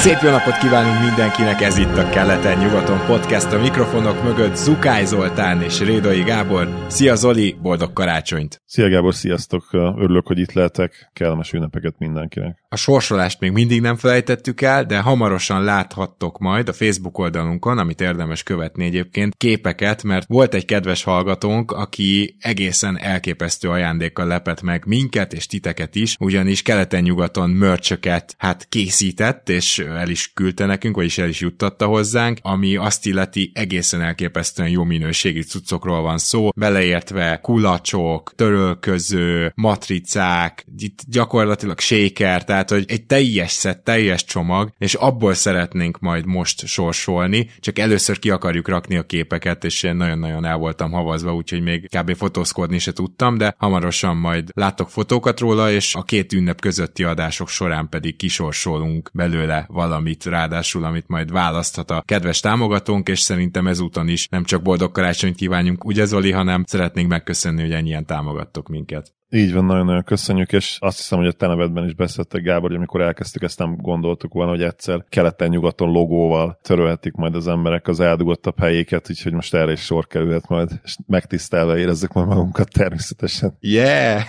Szép jó napot kívánunk mindenkinek, ez itt a Keleten-nyugaton podcast, a mikrofonok mögött Zukály Zoltán és Rédai Gábor. Szia Zoli, boldog karácsonyt! Szia Gábor, sziasztok! Örülök, hogy itt lehetek. Kellemes ünnepeket mindenkinek. A sorsolást még mindig nem felejtettük el, de hamarosan láthattok majd a Facebook oldalunkon, amit érdemes követni egyébként, képeket, mert volt egy kedves hallgatónk, aki egészen elképesztő ajándékkal lepett meg minket és titeket is, ugyanis keleten-nyugaton mörcsöket hát készített, és el is küldte nekünk, vagyis el is juttatta hozzánk, ami azt illeti egészen elképesztően jó minőségi cuccokról van szó, beleértve kulacsok, törölköző, matricák, itt gyakorlatilag shaker, tehát hogy egy teljes szett, teljes csomag, és abból szeretnénk majd most sorsolni, csak először ki akarjuk rakni a képeket, és én nagyon-nagyon el voltam havazva, úgyhogy még kb. fotózkodni se tudtam, de hamarosan majd látok fotókat róla, és a két ünnep közötti adások során pedig kisorsolunk belőle valamit, ráadásul, amit majd választhat a kedves támogatónk, és szerintem ezúton is nem csak boldog karácsonyt kívánjunk, ugye Zoli, hanem szeretnénk megköszönni, hogy ennyien támogattok minket. Így van, nagyon-nagyon köszönjük, és azt hiszem, hogy a tenevedben is beszéltek Gábor, hogy amikor elkezdtük, ezt nem gondoltuk volna, hogy egyszer keleten-nyugaton logóval törölhetik majd az emberek az eldugottabb helyéket, úgyhogy most erre is sor kerülhet majd, és megtisztelve érezzük majd magunkat természetesen. Yeah!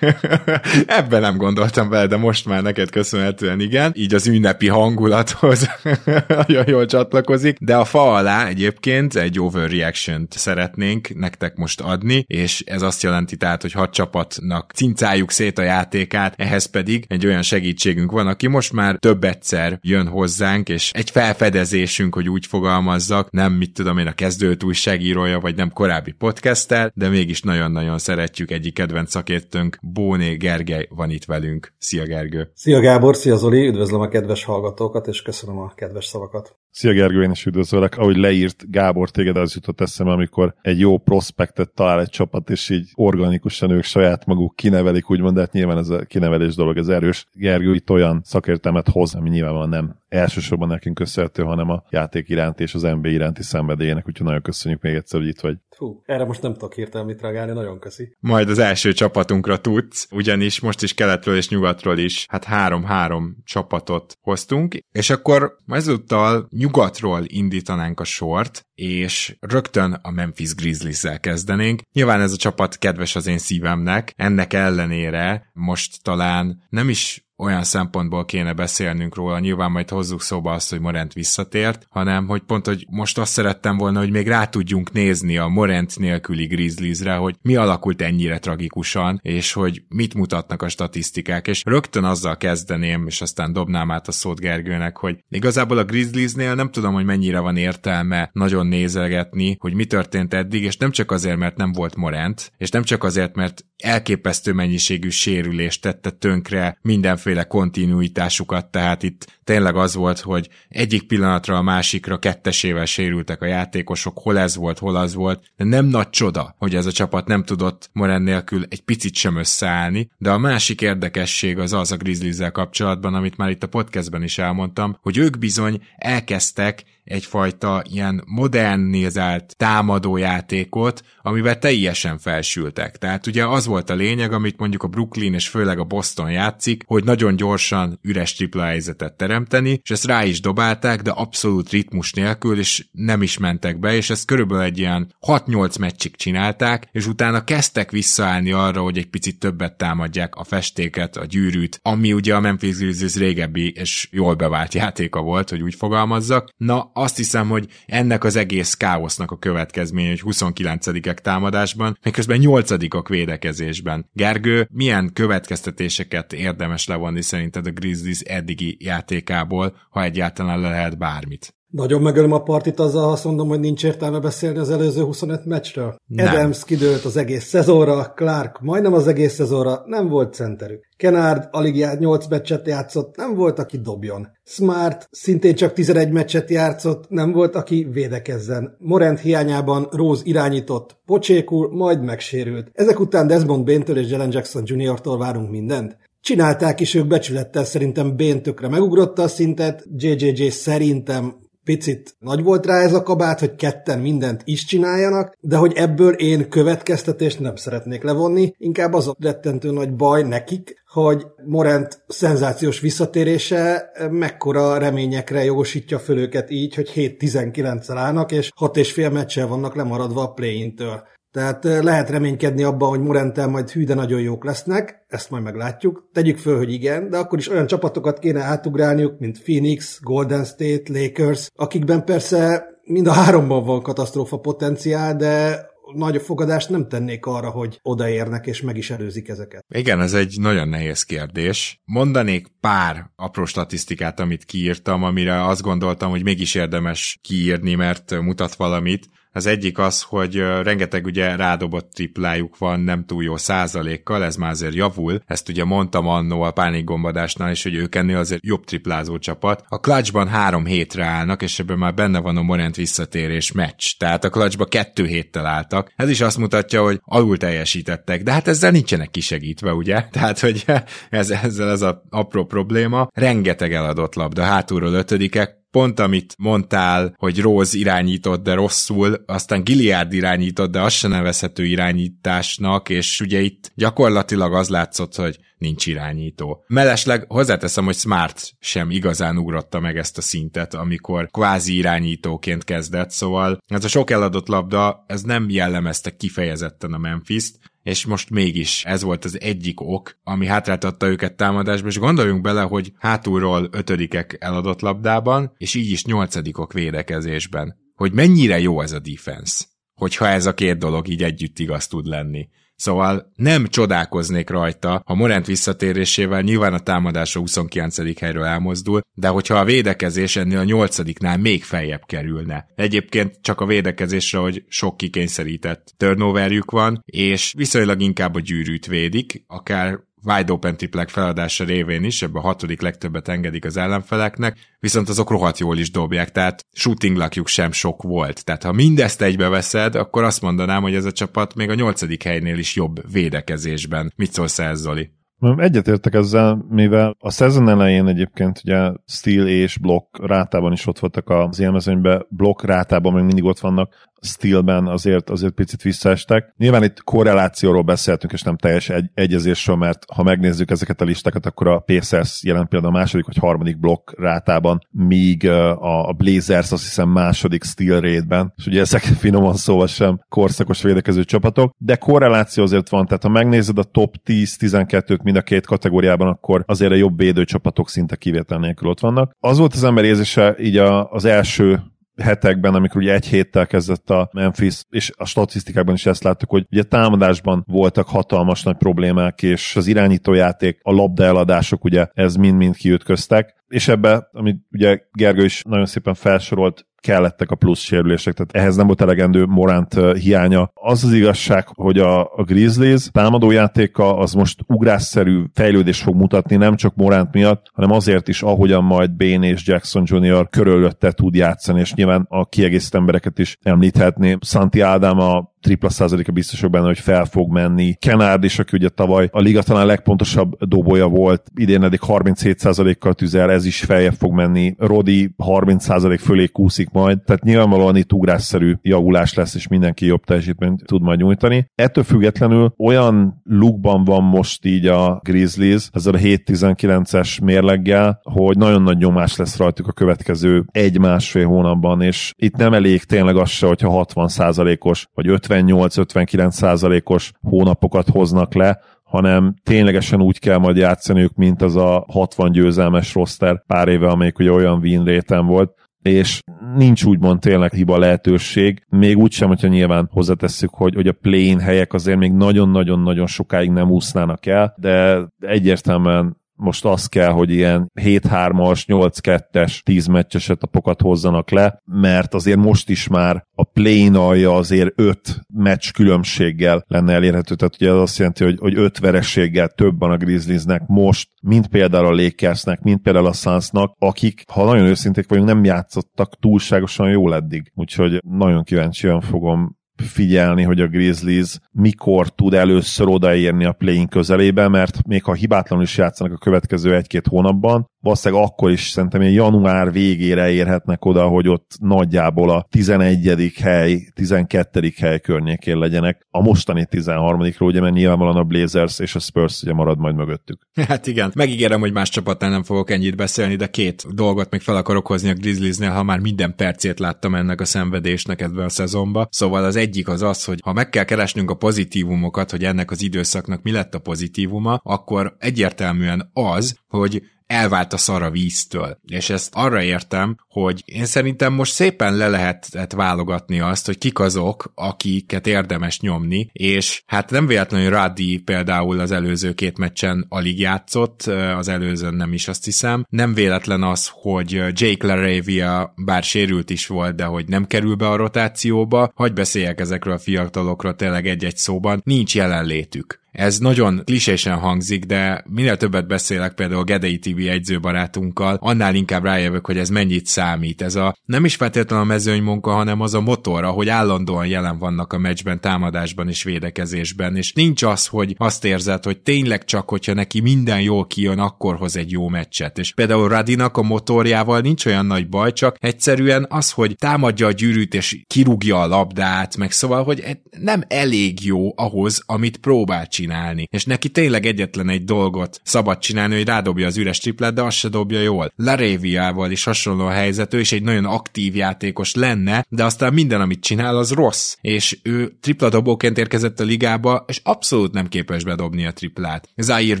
Ebben nem gondoltam bele, de most már neked köszönhetően igen. Így az ünnepi hangulathoz nagyon jól csatlakozik, de a fa alá egyébként egy overreaction-t szeretnénk nektek most adni, és ez azt jelenti tehát, hogy hat csapatnak cincáljuk szét a játékát, ehhez pedig egy olyan segítségünk van, aki most már több egyszer jön hozzánk, és egy felfedezésünk, hogy úgy fogalmazzak, nem mit tudom én a kezdőt újságírója, vagy nem korábbi podcaster, de mégis nagyon-nagyon szeretjük egyik kedvenc szakértőnk, Bóné Gergely van itt velünk. Szia Gergő! Szia Gábor, szia Zoli, üdvözlöm a kedves hallgatókat, és köszönöm a kedves szavakat. Szia Gergő, én is üdvözöllek. Ahogy leírt Gábor, téged az jutott eszembe, amikor egy jó prospektet talál egy csapat, és így organikusan ők saját maguk kinevelik, úgymond, de hát nyilván ez a kinevelés dolog, ez erős. Gergő itt olyan szakértelmet hoz, ami nyilvánvalóan nem elsősorban nekünk köszönhető, hanem a játék iránti és az NBA iránti szenvedélyének, úgyhogy nagyon köszönjük még egyszer, hogy itt vagy. Fú, erre most nem tudok hirtelen mit reagálni, nagyon köszi. Majd az első csapatunkra tudsz, ugyanis most is keletről és nyugatról is, hát három-három csapatot hoztunk, és akkor ezúttal nyugatról indítanánk a sort, és rögtön a Memphis Grizzlies-zel kezdenénk. Nyilván ez a csapat kedves az én szívemnek, ennek ellenére most talán nem is olyan szempontból kéne beszélnünk róla, nyilván majd hozzuk szóba azt, hogy Morent visszatért, hanem hogy pont, hogy most azt szerettem volna, hogy még rá tudjunk nézni a Morent nélküli Grizzliesre, hogy mi alakult ennyire tragikusan, és hogy mit mutatnak a statisztikák, és rögtön azzal kezdeném, és aztán dobnám át a szót Gergőnek, hogy igazából a Grizzliesnél nem tudom, hogy mennyire van értelme nagyon nézelgetni, hogy mi történt eddig, és nem csak azért, mert nem volt Morent, és nem csak azért, mert elképesztő mennyiségű sérülést tette tönkre mindenféle kontinuitásukat, tehát itt tényleg az volt, hogy egyik pillanatra a másikra kettesével sérültek a játékosok, hol ez volt, hol az volt, de nem nagy csoda, hogy ez a csapat nem tudott Moren nélkül egy picit sem összeállni, de a másik érdekesség az az a grizzlies kapcsolatban, amit már itt a podcastben is elmondtam, hogy ők bizony elkezdtek egyfajta ilyen modernizált támadójátékot, amivel teljesen felsültek. Tehát ugye az volt a lényeg, amit mondjuk a Brooklyn és főleg a Boston játszik, hogy nagyon gyorsan üres tripla helyzetet teremteni, és ezt rá is dobálták, de abszolút ritmus nélkül, és nem is mentek be, és ezt körülbelül egy ilyen 6-8 meccsig csinálták, és utána kezdtek visszaállni arra, hogy egy picit többet támadják a festéket, a gyűrűt, ami ugye a Memphis Grizzlies régebbi és jól bevált játéka volt, hogy úgy fogalmazzak. Na, azt hiszem, hogy ennek az egész káosznak a következménye, hogy 29 támadásban, miközben 8 védekezésben. Gergő, milyen következtetéseket érdemes levonni szerinted a Grizzlies eddigi játékából, ha egyáltalán le lehet bármit? Nagyon megölöm a partit azzal, ha azt mondom, hogy nincs értelme beszélni az előző 25 meccsről. Nem. Adams kidőlt az egész szezonra, Clark majdnem az egész szezonra, nem volt centerük. Kenard alig jár 8 meccset játszott, nem volt, aki dobjon. Smart szintén csak 11 meccset játszott, nem volt, aki védekezzen. Morent hiányában Rose irányított, pocsékul, majd megsérült. Ezek után Desmond Bain-től és Jalen Jackson Jr.-tól várunk mindent. Csinálták is ők becsülettel, szerintem Bén tökre megugrotta a szintet, JJJ szerintem picit nagy volt rá ez a kabát, hogy ketten mindent is csináljanak, de hogy ebből én következtetést nem szeretnék levonni, inkább az a rettentő nagy baj nekik, hogy Morent szenzációs visszatérése mekkora reményekre jogosítja föl őket így, hogy 7-19-szer állnak, és 6 és fél meccsel vannak lemaradva a play-intől. Tehát lehet reménykedni abban, hogy Morentel majd hű, de nagyon jók lesznek, ezt majd meglátjuk. Tegyük föl, hogy igen, de akkor is olyan csapatokat kéne átugrálniuk, mint Phoenix, Golden State, Lakers, akikben persze mind a háromban van katasztrófa potenciál, de nagy fogadást nem tennék arra, hogy odaérnek és meg is előzik ezeket. Igen, ez egy nagyon nehéz kérdés. Mondanék pár apró statisztikát, amit kiírtam, amire azt gondoltam, hogy mégis érdemes kiírni, mert mutat valamit. Az egyik az, hogy rengeteg ugye rádobott triplájuk van nem túl jó százalékkal, ez már azért javul. Ezt ugye mondtam annó a pánikgombadásnál is, hogy ők ennél azért jobb triplázó csapat. A clutchban három hétre állnak, és ebben már benne van a Morent visszatérés meccs. Tehát a clutchban kettő héttel álltak. Ez is azt mutatja, hogy alul teljesítettek, de hát ezzel nincsenek kisegítve, ugye? Tehát, hogy ez, ezzel ez a apró probléma. Rengeteg eladott labda, hátulról ötödikek, pont amit mondtál, hogy Rose irányított, de rosszul, aztán Gilliard irányított, de az se nevezhető irányításnak, és ugye itt gyakorlatilag az látszott, hogy nincs irányító. Mellesleg hozzáteszem, hogy Smart sem igazán ugrotta meg ezt a szintet, amikor kvázi irányítóként kezdett, szóval ez a sok eladott labda, ez nem jellemezte kifejezetten a Memphis-t, és most mégis ez volt az egyik ok, ami hátráltatta őket támadásba, és gondoljunk bele, hogy hátulról ötödikek eladott labdában, és így is nyolcadikok védekezésben. Hogy mennyire jó ez a defense, hogyha ez a két dolog így együtt igaz tud lenni. Szóval nem csodálkoznék rajta, ha Morent visszatérésével nyilván a támadás a 29. helyről elmozdul, de hogyha a védekezés ennél a 8 még feljebb kerülne. Egyébként csak a védekezésre, hogy sok kikényszerített turnoverjük van, és viszonylag inkább a gyűrűt védik, akár wide open triplek feladása révén is, ebbe a hatodik legtöbbet engedik az ellenfeleknek, viszont azok rohadt jól is dobják, tehát shooting lakjuk sem sok volt. Tehát ha mindezt egybe veszed, akkor azt mondanám, hogy ez a csapat még a nyolcadik helynél is jobb védekezésben. Mit szólsz ez, Zoli? Egyetértek ezzel, mivel a szezon elején egyébként ugye Steel és Block rátában is ott voltak az élmezőnyben, Block rátában még mindig ott vannak, stílben azért, azért picit visszaestek. Nyilván itt korrelációról beszéltünk, és nem teljes egy, egyezésről, mert ha megnézzük ezeket a listákat, akkor a Pacers jelen például a második vagy harmadik blokk rátában, míg a Blazers azt hiszem második steel rate és ugye ezek finoman szóval sem korszakos védekező csapatok, de korreláció azért van, tehát ha megnézed a top 10-12-t mind a két kategóriában, akkor azért a jobb védő csapatok szinte kivétel nélkül ott vannak. Az volt az ember érzése így a, az első hetekben, amikor ugye egy héttel kezdett a Memphis, és a statisztikákban is ezt láttuk, hogy ugye támadásban voltak hatalmas nagy problémák, és az irányítójáték, a labda eladások, ugye ez mind-mind kiütköztek, és ebbe, amit ugye Gergő is nagyon szépen felsorolt, kellettek a plusz sérülések, tehát ehhez nem volt elegendő Morant hiánya. Az az igazság, hogy a, a Grizzlies támadójátéka az most ugrásszerű fejlődést fog mutatni, nem csak Morant miatt, hanem azért is, ahogyan majd Bain és Jackson Jr. körülötte tud játszani, és nyilván a kiegészítő embereket is említhetné. Santi Ádám a tripla százaléka biztosok benne, hogy fel fog menni. Kenard is, aki ugye tavaly a liga talán legpontosabb dobója volt, idén eddig 37 százalékkal tüzel, ez is feljebb fog menni. Rodi 30 százalék fölé kúszik majd, tehát nyilvánvalóan itt ugrásszerű javulás lesz, és mindenki jobb teljesítményt tud majd nyújtani. Ettől függetlenül olyan lukban van most így a Grizzlies, ezzel a 7-19-es mérleggel, hogy nagyon nagy nyomás lesz rajtuk a következő egy-másfél hónapban, és itt nem elég tényleg az se, hogyha 60 százalékos vagy 50 58-59 százalékos hónapokat hoznak le, hanem ténylegesen úgy kell majd játszaniuk, mint az a 60 győzelmes roster pár éve, amelyik ugye olyan win réten volt, és nincs úgymond tényleg hiba lehetőség, még úgysem, hogyha nyilván hozzátesszük, hogy, hogy a play helyek azért még nagyon-nagyon-nagyon sokáig nem úsznának el, de egyértelműen most az kell, hogy ilyen 7-3-as, 8-2-es, 10 meccses etapokat hozzanak le, mert azért most is már a play alja azért 5 meccs különbséggel lenne elérhető, tehát ugye az azt jelenti, hogy, hogy 5 verességgel több van a Grizzliesnek most, mint például a Lakersnek, mint például a Sunsnak, akik, ha nagyon őszinték vagyunk, nem játszottak túlságosan jól eddig. Úgyhogy nagyon kíváncsian fogom figyelni, hogy a Grizzlies mikor tud először odaérni a playing közelébe, mert még ha hibátlanul is játszanak a következő egy-két hónapban, valószínűleg akkor is szerintem ilyen január végére érhetnek oda, hogy ott nagyjából a 11. hely, 12. hely környékén legyenek. A mostani 13 ugye, mert nyilvánvalóan a Blazers és a Spurs ugye marad majd mögöttük. Hát igen, megígérem, hogy más csapatnál nem fogok ennyit beszélni, de két dolgot még fel akarok hozni a Grizzliesnél, ha már minden percét láttam ennek a szenvedésnek ebben a szezonban. Szóval az egyik az az, hogy ha meg kell keresnünk a pozitívumokat, hogy ennek az időszaknak mi lett a pozitívuma, akkor egyértelműen az, hogy elvált a víztől. És ezt arra értem, hogy én szerintem most szépen le lehetett válogatni azt, hogy kik azok, akiket érdemes nyomni, és hát nem véletlenül Raddi például az előző két meccsen alig játszott, az előzőn nem is azt hiszem. Nem véletlen az, hogy Jake LaRavia bár sérült is volt, de hogy nem kerül be a rotációba, hogy beszéljek ezekről a fiatalokról tényleg egy-egy szóban, nincs jelenlétük. Ez nagyon klisésen hangzik, de minél többet beszélek például a Gedei TV egyzőbarátunkkal, annál inkább rájövök, hogy ez mennyit számít. Ez a nem is feltétlenül a mezőny munka, hanem az a motor, hogy állandóan jelen vannak a meccsben, támadásban és védekezésben, és nincs az, hogy azt érzed, hogy tényleg csak, hogyha neki minden jól kijön, akkor hoz egy jó meccset. És például Radinak a motorjával nincs olyan nagy baj, csak egyszerűen az, hogy támadja a gyűrűt és kirúgja a labdát, meg szóval, hogy nem elég jó ahhoz, amit próbál csinálni. És neki tényleg egyetlen egy dolgot szabad csinálni, hogy rádobja az üres triplet, de azt se dobja jól. Laréviával is hasonló a helyzet, ő is egy nagyon aktív játékos lenne, de aztán minden, amit csinál, az rossz. És ő tripla dobóként érkezett a ligába, és abszolút nem képes bedobni a triplát. Zaire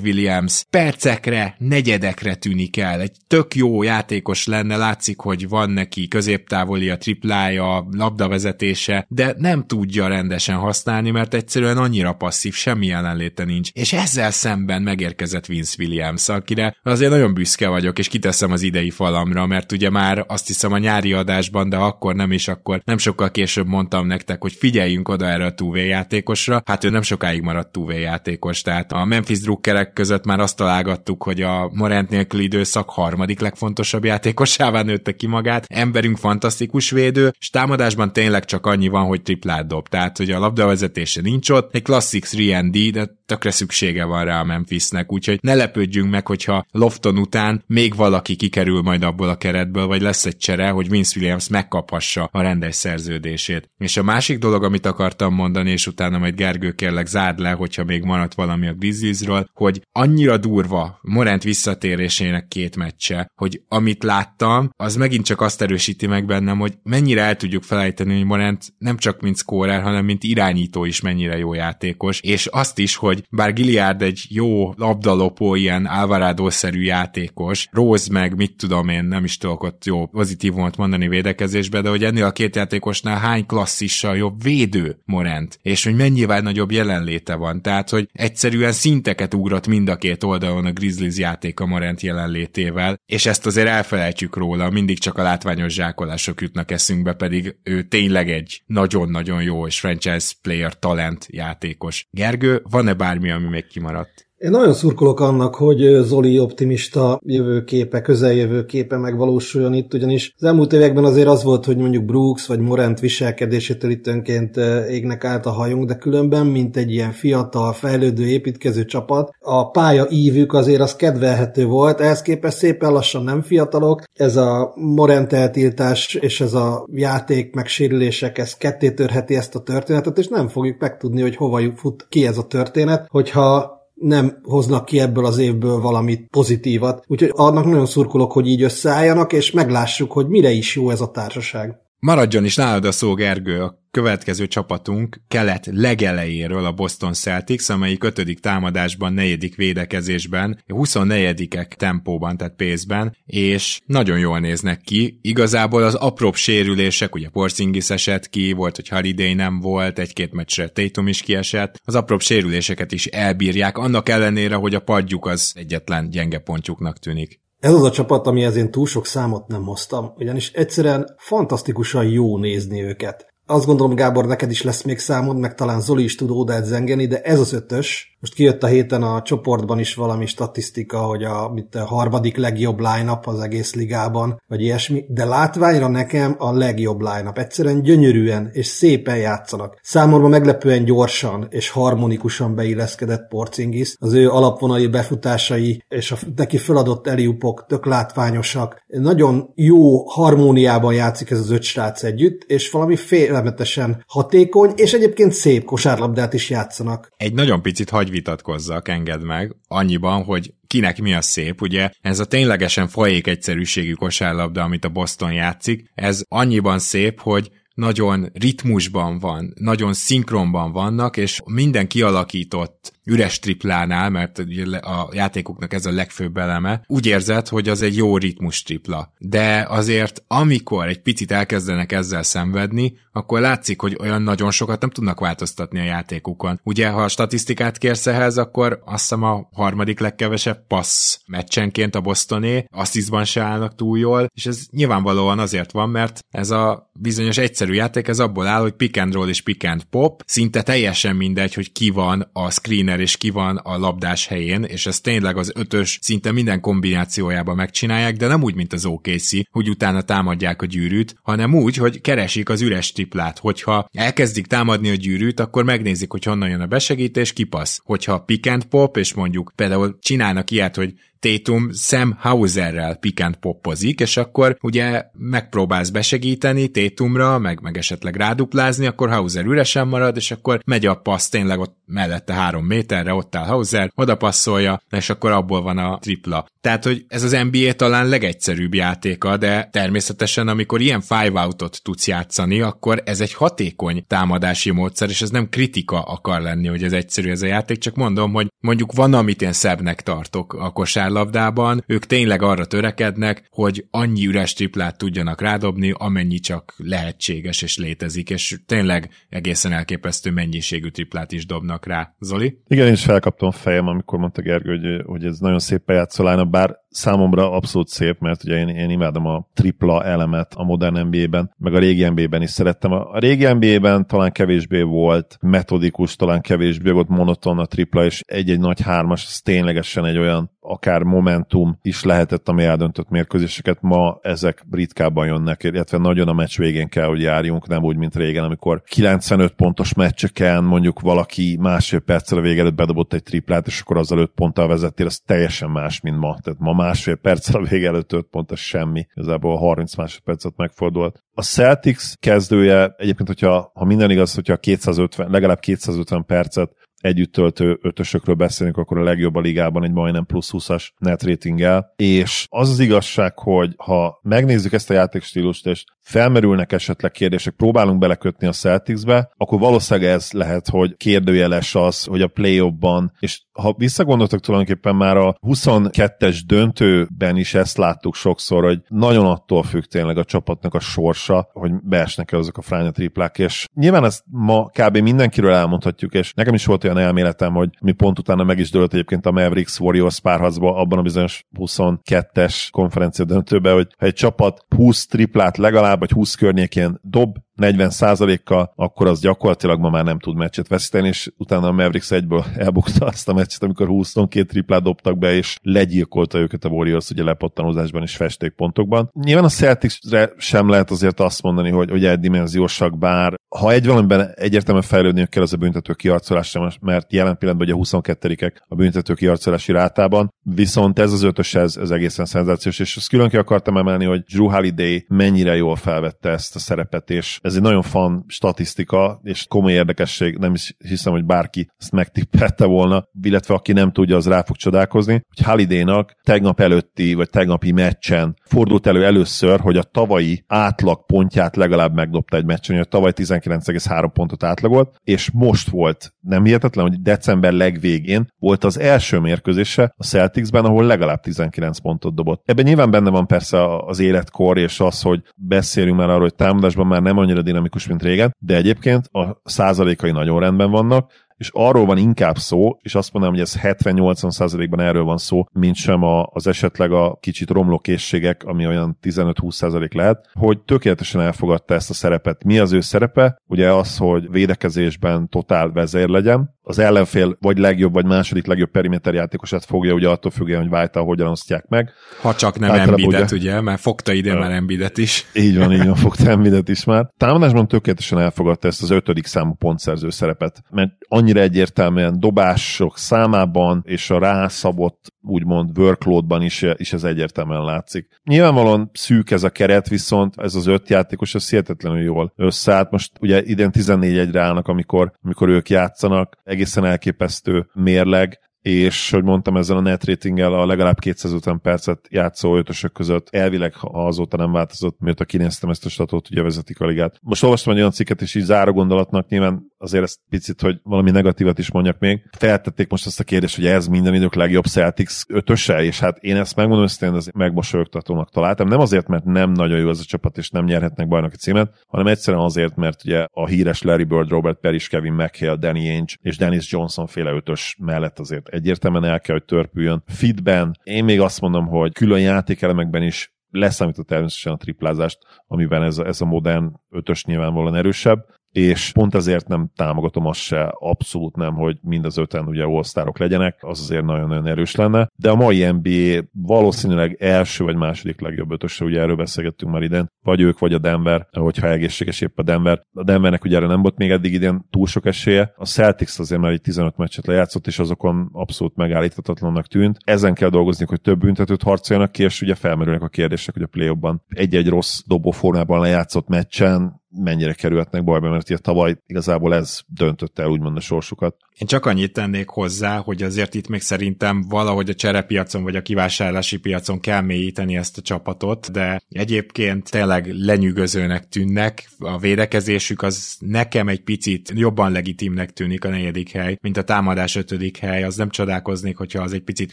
Williams percekre, negyedekre tűnik el. Egy tök jó játékos lenne, látszik, hogy van neki középtávoli a triplája, labdavezetése, de nem tudja rendesen használni, mert egyszerűen annyira passzív, semmi jelenléte nincs. És ezzel szemben megérkezett Vince Williams, akire azért nagyon büszke vagyok, és kiteszem az idei falamra, mert ugye már azt hiszem a nyári adásban, de akkor nem is, akkor nem sokkal később mondtam nektek, hogy figyeljünk oda erre a 2 játékosra. Hát ő nem sokáig maradt 2 játékos, tehát a Memphis drukkerek között már azt találgattuk, hogy a Morant nélküli időszak harmadik legfontosabb játékosává nőtte ki magát. Emberünk fantasztikus védő, és támadásban tényleg csak annyi van, hogy triplát dob. Tehát, hogy a labdavezetése nincs ott, egy klasszik 3D, de tökre szüksége van rá a Memphisnek, úgyhogy ne lepődjünk meg, hogyha Lofton után még valaki kikerül majd abból a keretből, vagy lesz egy csere, hogy Vince Williams megkaphassa a rendes szerződését. És a másik dolog, amit akartam mondani, és utána majd Gergő kérlek zárd le, hogyha még maradt valami a Grizzliesről, hogy annyira durva Morant visszatérésének két meccse, hogy amit láttam, az megint csak azt erősíti meg bennem, hogy mennyire el tudjuk felejteni, hogy Morant nem csak mint scorer, hanem mint irányító is mennyire jó játékos, és azt is, hogy bár Giliard egy jó labdalopó, ilyen Alvarado-szerű játékos, Rose meg mit tudom én, nem is tudok ott jó pozitívumot mondani védekezésbe, de hogy ennél a két játékosnál hány klasszissal jobb védő Morent, és hogy mennyivel nagyobb jelenléte van. Tehát, hogy egyszerűen szinteket ugrott mind a két oldalon a Grizzlies játék a Morent jelenlétével, és ezt azért elfelejtjük róla, mindig csak a látványos zsákolások jutnak eszünkbe, pedig ő tényleg egy nagyon-nagyon jó és franchise player talent játékos. Gergő, van-e bármi, ami még kimaradt? Én nagyon szurkolok annak, hogy Zoli optimista jövőképe, közeljövőképe megvalósuljon itt, ugyanis az elmúlt években azért az volt, hogy mondjuk Brooks vagy Morant viselkedésétől itt önként égnek át a hajunk, de különben, mint egy ilyen fiatal, fejlődő, építkező csapat, a pálya ívük azért az kedvelhető volt, ehhez képest szépen lassan nem fiatalok, ez a Morant eltiltás és ez a játék megsérülések, ez ketté törheti ezt a történetet, és nem fogjuk megtudni, hogy hova fut ki ez a történet, hogyha nem hoznak ki ebből az évből valamit pozitívat. Úgyhogy annak nagyon szurkolok, hogy így összeálljanak, és meglássuk, hogy mire is jó ez a társaság. Maradjon is nálad a szó, Gergő, a következő csapatunk kelet legelejéről a Boston Celtics, amelyik ötödik támadásban, negyedik védekezésben, 24-ek tempóban, tehát pénzben, és nagyon jól néznek ki. Igazából az apróbb sérülések, ugye Porzingis esett ki, volt, hogy Holiday nem volt, egy-két meccsre Tatum is kiesett, az apróbb sérüléseket is elbírják, annak ellenére, hogy a padjuk az egyetlen gyenge pontjuknak tűnik. Ez az a csapat, amihez én túl sok számot nem hoztam, ugyanis egyszerűen fantasztikusan jó nézni őket. Azt gondolom, Gábor, neked is lesz még számod, meg talán Zoli is tud ódát de ez az ötös, most kijött a héten a csoportban is valami statisztika, hogy a, mit, a harmadik legjobb line az egész ligában, vagy ilyesmi, de látványra nekem a legjobb line Egyszerűen gyönyörűen és szépen játszanak. Számomra meglepően gyorsan és harmonikusan beilleszkedett Porcingis. Az ő alapvonali befutásai és a neki feladott eliupok tök látványosak. Nagyon jó harmóniában játszik ez az öt srác együtt, és valami félelmetesen hatékony, és egyébként szép kosárlabdát is játszanak. Egy nagyon picit hagy vitatkozzak, engedd meg, annyiban, hogy kinek mi a szép, ugye? Ez a ténylegesen folyék egyszerűségű kosárlabda, amit a Boston játszik, ez annyiban szép, hogy nagyon ritmusban van, nagyon szinkronban vannak, és minden kialakított üres triplánál, mert a játékoknak ez a legfőbb eleme, úgy érzed, hogy az egy jó ritmus tripla. De azért, amikor egy picit elkezdenek ezzel szenvedni, akkor látszik, hogy olyan nagyon sokat nem tudnak változtatni a játékukon. Ugye, ha a statisztikát kérsz ehhez, akkor azt hiszem a harmadik legkevesebb passz meccsenként a Bostoné, asszisztban se állnak túl jól, és ez nyilvánvalóan azért van, mert ez a bizonyos egyszerű játék, ez abból áll, hogy pick and roll és pick and pop, szinte teljesen mindegy, hogy ki van a screener és ki van a labdás helyén, és ez tényleg az ötös szinte minden kombinációjában megcsinálják, de nem úgy, mint az OKC, hogy utána támadják a gyűrűt, hanem úgy, hogy keresik az üres triplát. Hogyha elkezdik támadni a gyűrűt, akkor megnézik, hogy honnan jön a besegítés, kipasz. Hogyha pick and pop, és mondjuk például csinálnak ilyet, hogy Tatum Sam Hauserrel pikent poppozik, és akkor ugye megpróbálsz besegíteni Tatumra, meg, meg esetleg ráduplázni, akkor Hauser üresen marad, és akkor megy a passz tényleg ott mellette három méterre, ott áll Hauser, oda passzolja, és akkor abból van a tripla. Tehát, hogy ez az NBA talán legegyszerűbb játéka, de természetesen, amikor ilyen five outot tudsz játszani, akkor ez egy hatékony támadási módszer, és ez nem kritika akar lenni, hogy ez egyszerű ez a játék, csak mondom, hogy mondjuk van, amit én szebbnek tartok a kosárlabdában, ők tényleg arra törekednek, hogy annyi üres triplát tudjanak rádobni, amennyi csak lehetséges és létezik, és tényleg egészen elképesztő mennyiségű triplát is dobnak rá. Zoli? Igen, én is felkaptam fejem, amikor mondta Gergő, hogy, hogy ez nagyon szép bejátszó bár számomra abszolút szép, mert ugye én, én imádom a tripla elemet a modern NBA-ben, meg a régi NBA-ben is szerettem. A régi NBA-ben talán kevésbé volt metodikus, talán kevésbé volt monoton a tripla, és egy-egy nagy hármas, ez ténylegesen egy olyan akár momentum is lehetett, ami eldöntött mérkőzéseket. Ma ezek ritkábban jönnek, illetve nagyon a meccs végén kell, hogy járjunk, nem úgy, mint régen, amikor 95 pontos meccseken mondjuk valaki másfél perccel a vége előtt bedobott egy triplát, és akkor azzal 5 ponttal vezettél, az teljesen más, mint ma. Tehát ma másfél perccel a vége előtt 5 pont, az semmi. Igazából 30 másodpercet megfordult. A Celtics kezdője, egyébként, hogyha ha minden igaz, hogyha 250, legalább 250 percet együtt töltő ötösökről beszélünk, akkor a legjobb a ligában egy majdnem plusz 20-as net ratinggel. És az az igazság, hogy ha megnézzük ezt a játékstílust, és felmerülnek esetleg kérdések, próbálunk belekötni a Celticsbe, akkor valószínűleg ez lehet, hogy kérdőjeles az, hogy a play ban és ha visszagondoltak tulajdonképpen már a 22-es döntőben is ezt láttuk sokszor, hogy nagyon attól függ tényleg a csapatnak a sorsa, hogy beesnek-e azok a fránya triplák, és nyilván ezt ma kb. mindenkiről elmondhatjuk, és nekem is volt olyan elméletem, hogy mi pont utána meg is dőlt egyébként a Mavericks Warriors párharcba abban a bizonyos 22-es konferencia döntőben, hogy ha egy csapat 20 triplát legalább, vagy 20 környékén dob, 40%-kal, akkor az gyakorlatilag ma már nem tud meccset veszíteni, és utána a Mavericks egyből elbukta azt a meccset, amikor 22 triplát dobtak be, és legyilkolta őket a Warriors ugye lepattanózásban és festékpontokban. Nyilván a Celticsre sem lehet azért azt mondani, hogy, hogy egydimenziósak, bár ha egy valamiben egyértelműen fejlődniük kell az a büntető kiarcolásra, mert jelen pillanatban ugye 22-ek a büntető kiarcolási rátában, viszont ez az ötös, ez, ez egészen szenzációs, és azt külön ki akartam emelni, hogy Drew Holiday mennyire jól felvette ezt a szerepet, és ez egy nagyon fan statisztika, és komoly érdekesség, nem is hiszem, hogy bárki ezt megtippette volna, illetve aki nem tudja, az rá fog csodálkozni, hogy Halidénak tegnap előtti, vagy tegnapi meccsen fordult elő először, hogy a tavalyi átlag pontját legalább megdobta egy meccsen, hogy a tavaly 19,3 pontot átlagolt, és most volt, nem hihetetlen, hogy december legvégén volt az első mérkőzése a Celticsben, ahol legalább 19 pontot dobott. Ebben nyilván benne van persze az életkor, és az, hogy beszélünk már arról, hogy támadásban már nem annyira dinamikus, mint régen, de egyébként a százalékai nagyon rendben vannak, és arról van inkább szó, és azt mondanám, hogy ez 70-80%-ban erről van szó, mint sem a, az esetleg a kicsit romló készségek, ami olyan 15-20% lehet, hogy tökéletesen elfogadta ezt a szerepet. Mi az ő szerepe? Ugye az, hogy védekezésben totál vezér legyen, az ellenfél vagy legjobb, vagy második legjobb periméter játékosát fogja, ugye attól függően, hogy White hogyan osztják meg. Ha csak nem Embidet, ugye, ugye, mert fogta ide már Embidet is. Így van, így van, fogta Embidet is már. Támadásban tökéletesen elfogadta ezt az ötödik számú pontszerző szerepet, mert annyira egyértelműen dobások számában és a rászabott úgymond workloadban is, is ez egyértelműen látszik. Nyilvánvalóan szűk ez a keret, viszont ez az öt játékos az hihetetlenül jól összeállt. Most ugye idén 14-1-re állnak, amikor, amikor ők játszanak, egészen elképesztő mérleg, és hogy mondtam, ezzel a net ratinggel a legalább 250 percet játszó ötösök között elvileg, ha azóta nem változott, mióta kinéztem ezt a statot, ugye vezetik a ligát. Most olvastam egy olyan cikket, és így záró gondolatnak nyilván azért ezt picit, hogy valami negatívat is mondjak még. Feltették most azt a kérdést, hogy ez minden idők legjobb Celtics ötöse, és hát én ezt megmondom, hogy én ez megmosolyogtatónak találtam. Nem azért, mert nem nagyon jó ez a csapat, és nem nyerhetnek bajnoki címet, hanem egyszerűen azért, mert ugye a híres Larry Bird, Robert Peris, Kevin McHale, Danny Ainge és Dennis Johnson féle ötös mellett azért egyértelműen el kell, hogy törpüljön. Fitben én még azt mondom, hogy külön játékelemekben is leszámított természetesen a triplázást, amiben ez a, ez a modern ötös nyilvánvalóan erősebb, és pont ezért nem támogatom azt se, abszolút nem, hogy mind az öten ugye all legyenek, az azért nagyon-nagyon erős lenne, de a mai NBA valószínűleg első vagy második legjobb ötöse, ugye erről beszélgettünk már idén, vagy ők, vagy a Denver, hogyha egészséges épp a Denver. A Denvernek ugye erre nem volt még eddig idén túl sok esélye. A Celtics azért már egy 15 meccset lejátszott, és azokon abszolút megállíthatatlannak tűnt. Ezen kell dolgozni, hogy több büntetőt harcoljanak ki, és ugye felmerülnek a kérdések, hogy a play egy-egy rossz dobóformában lejátszott meccsen mennyire kerülhetnek bajba, mert ugye tavaly igazából ez döntötte el úgymond a sorsukat. Én csak annyit tennék hozzá, hogy azért itt még szerintem valahogy a cserepiacon vagy a kivásárlási piacon kell mélyíteni ezt a csapatot, de egyébként tényleg lenyűgözőnek tűnnek. A védekezésük az nekem egy picit jobban legitimnek tűnik a negyedik hely, mint a támadás ötödik hely. Az nem csodálkoznék, hogyha az egy picit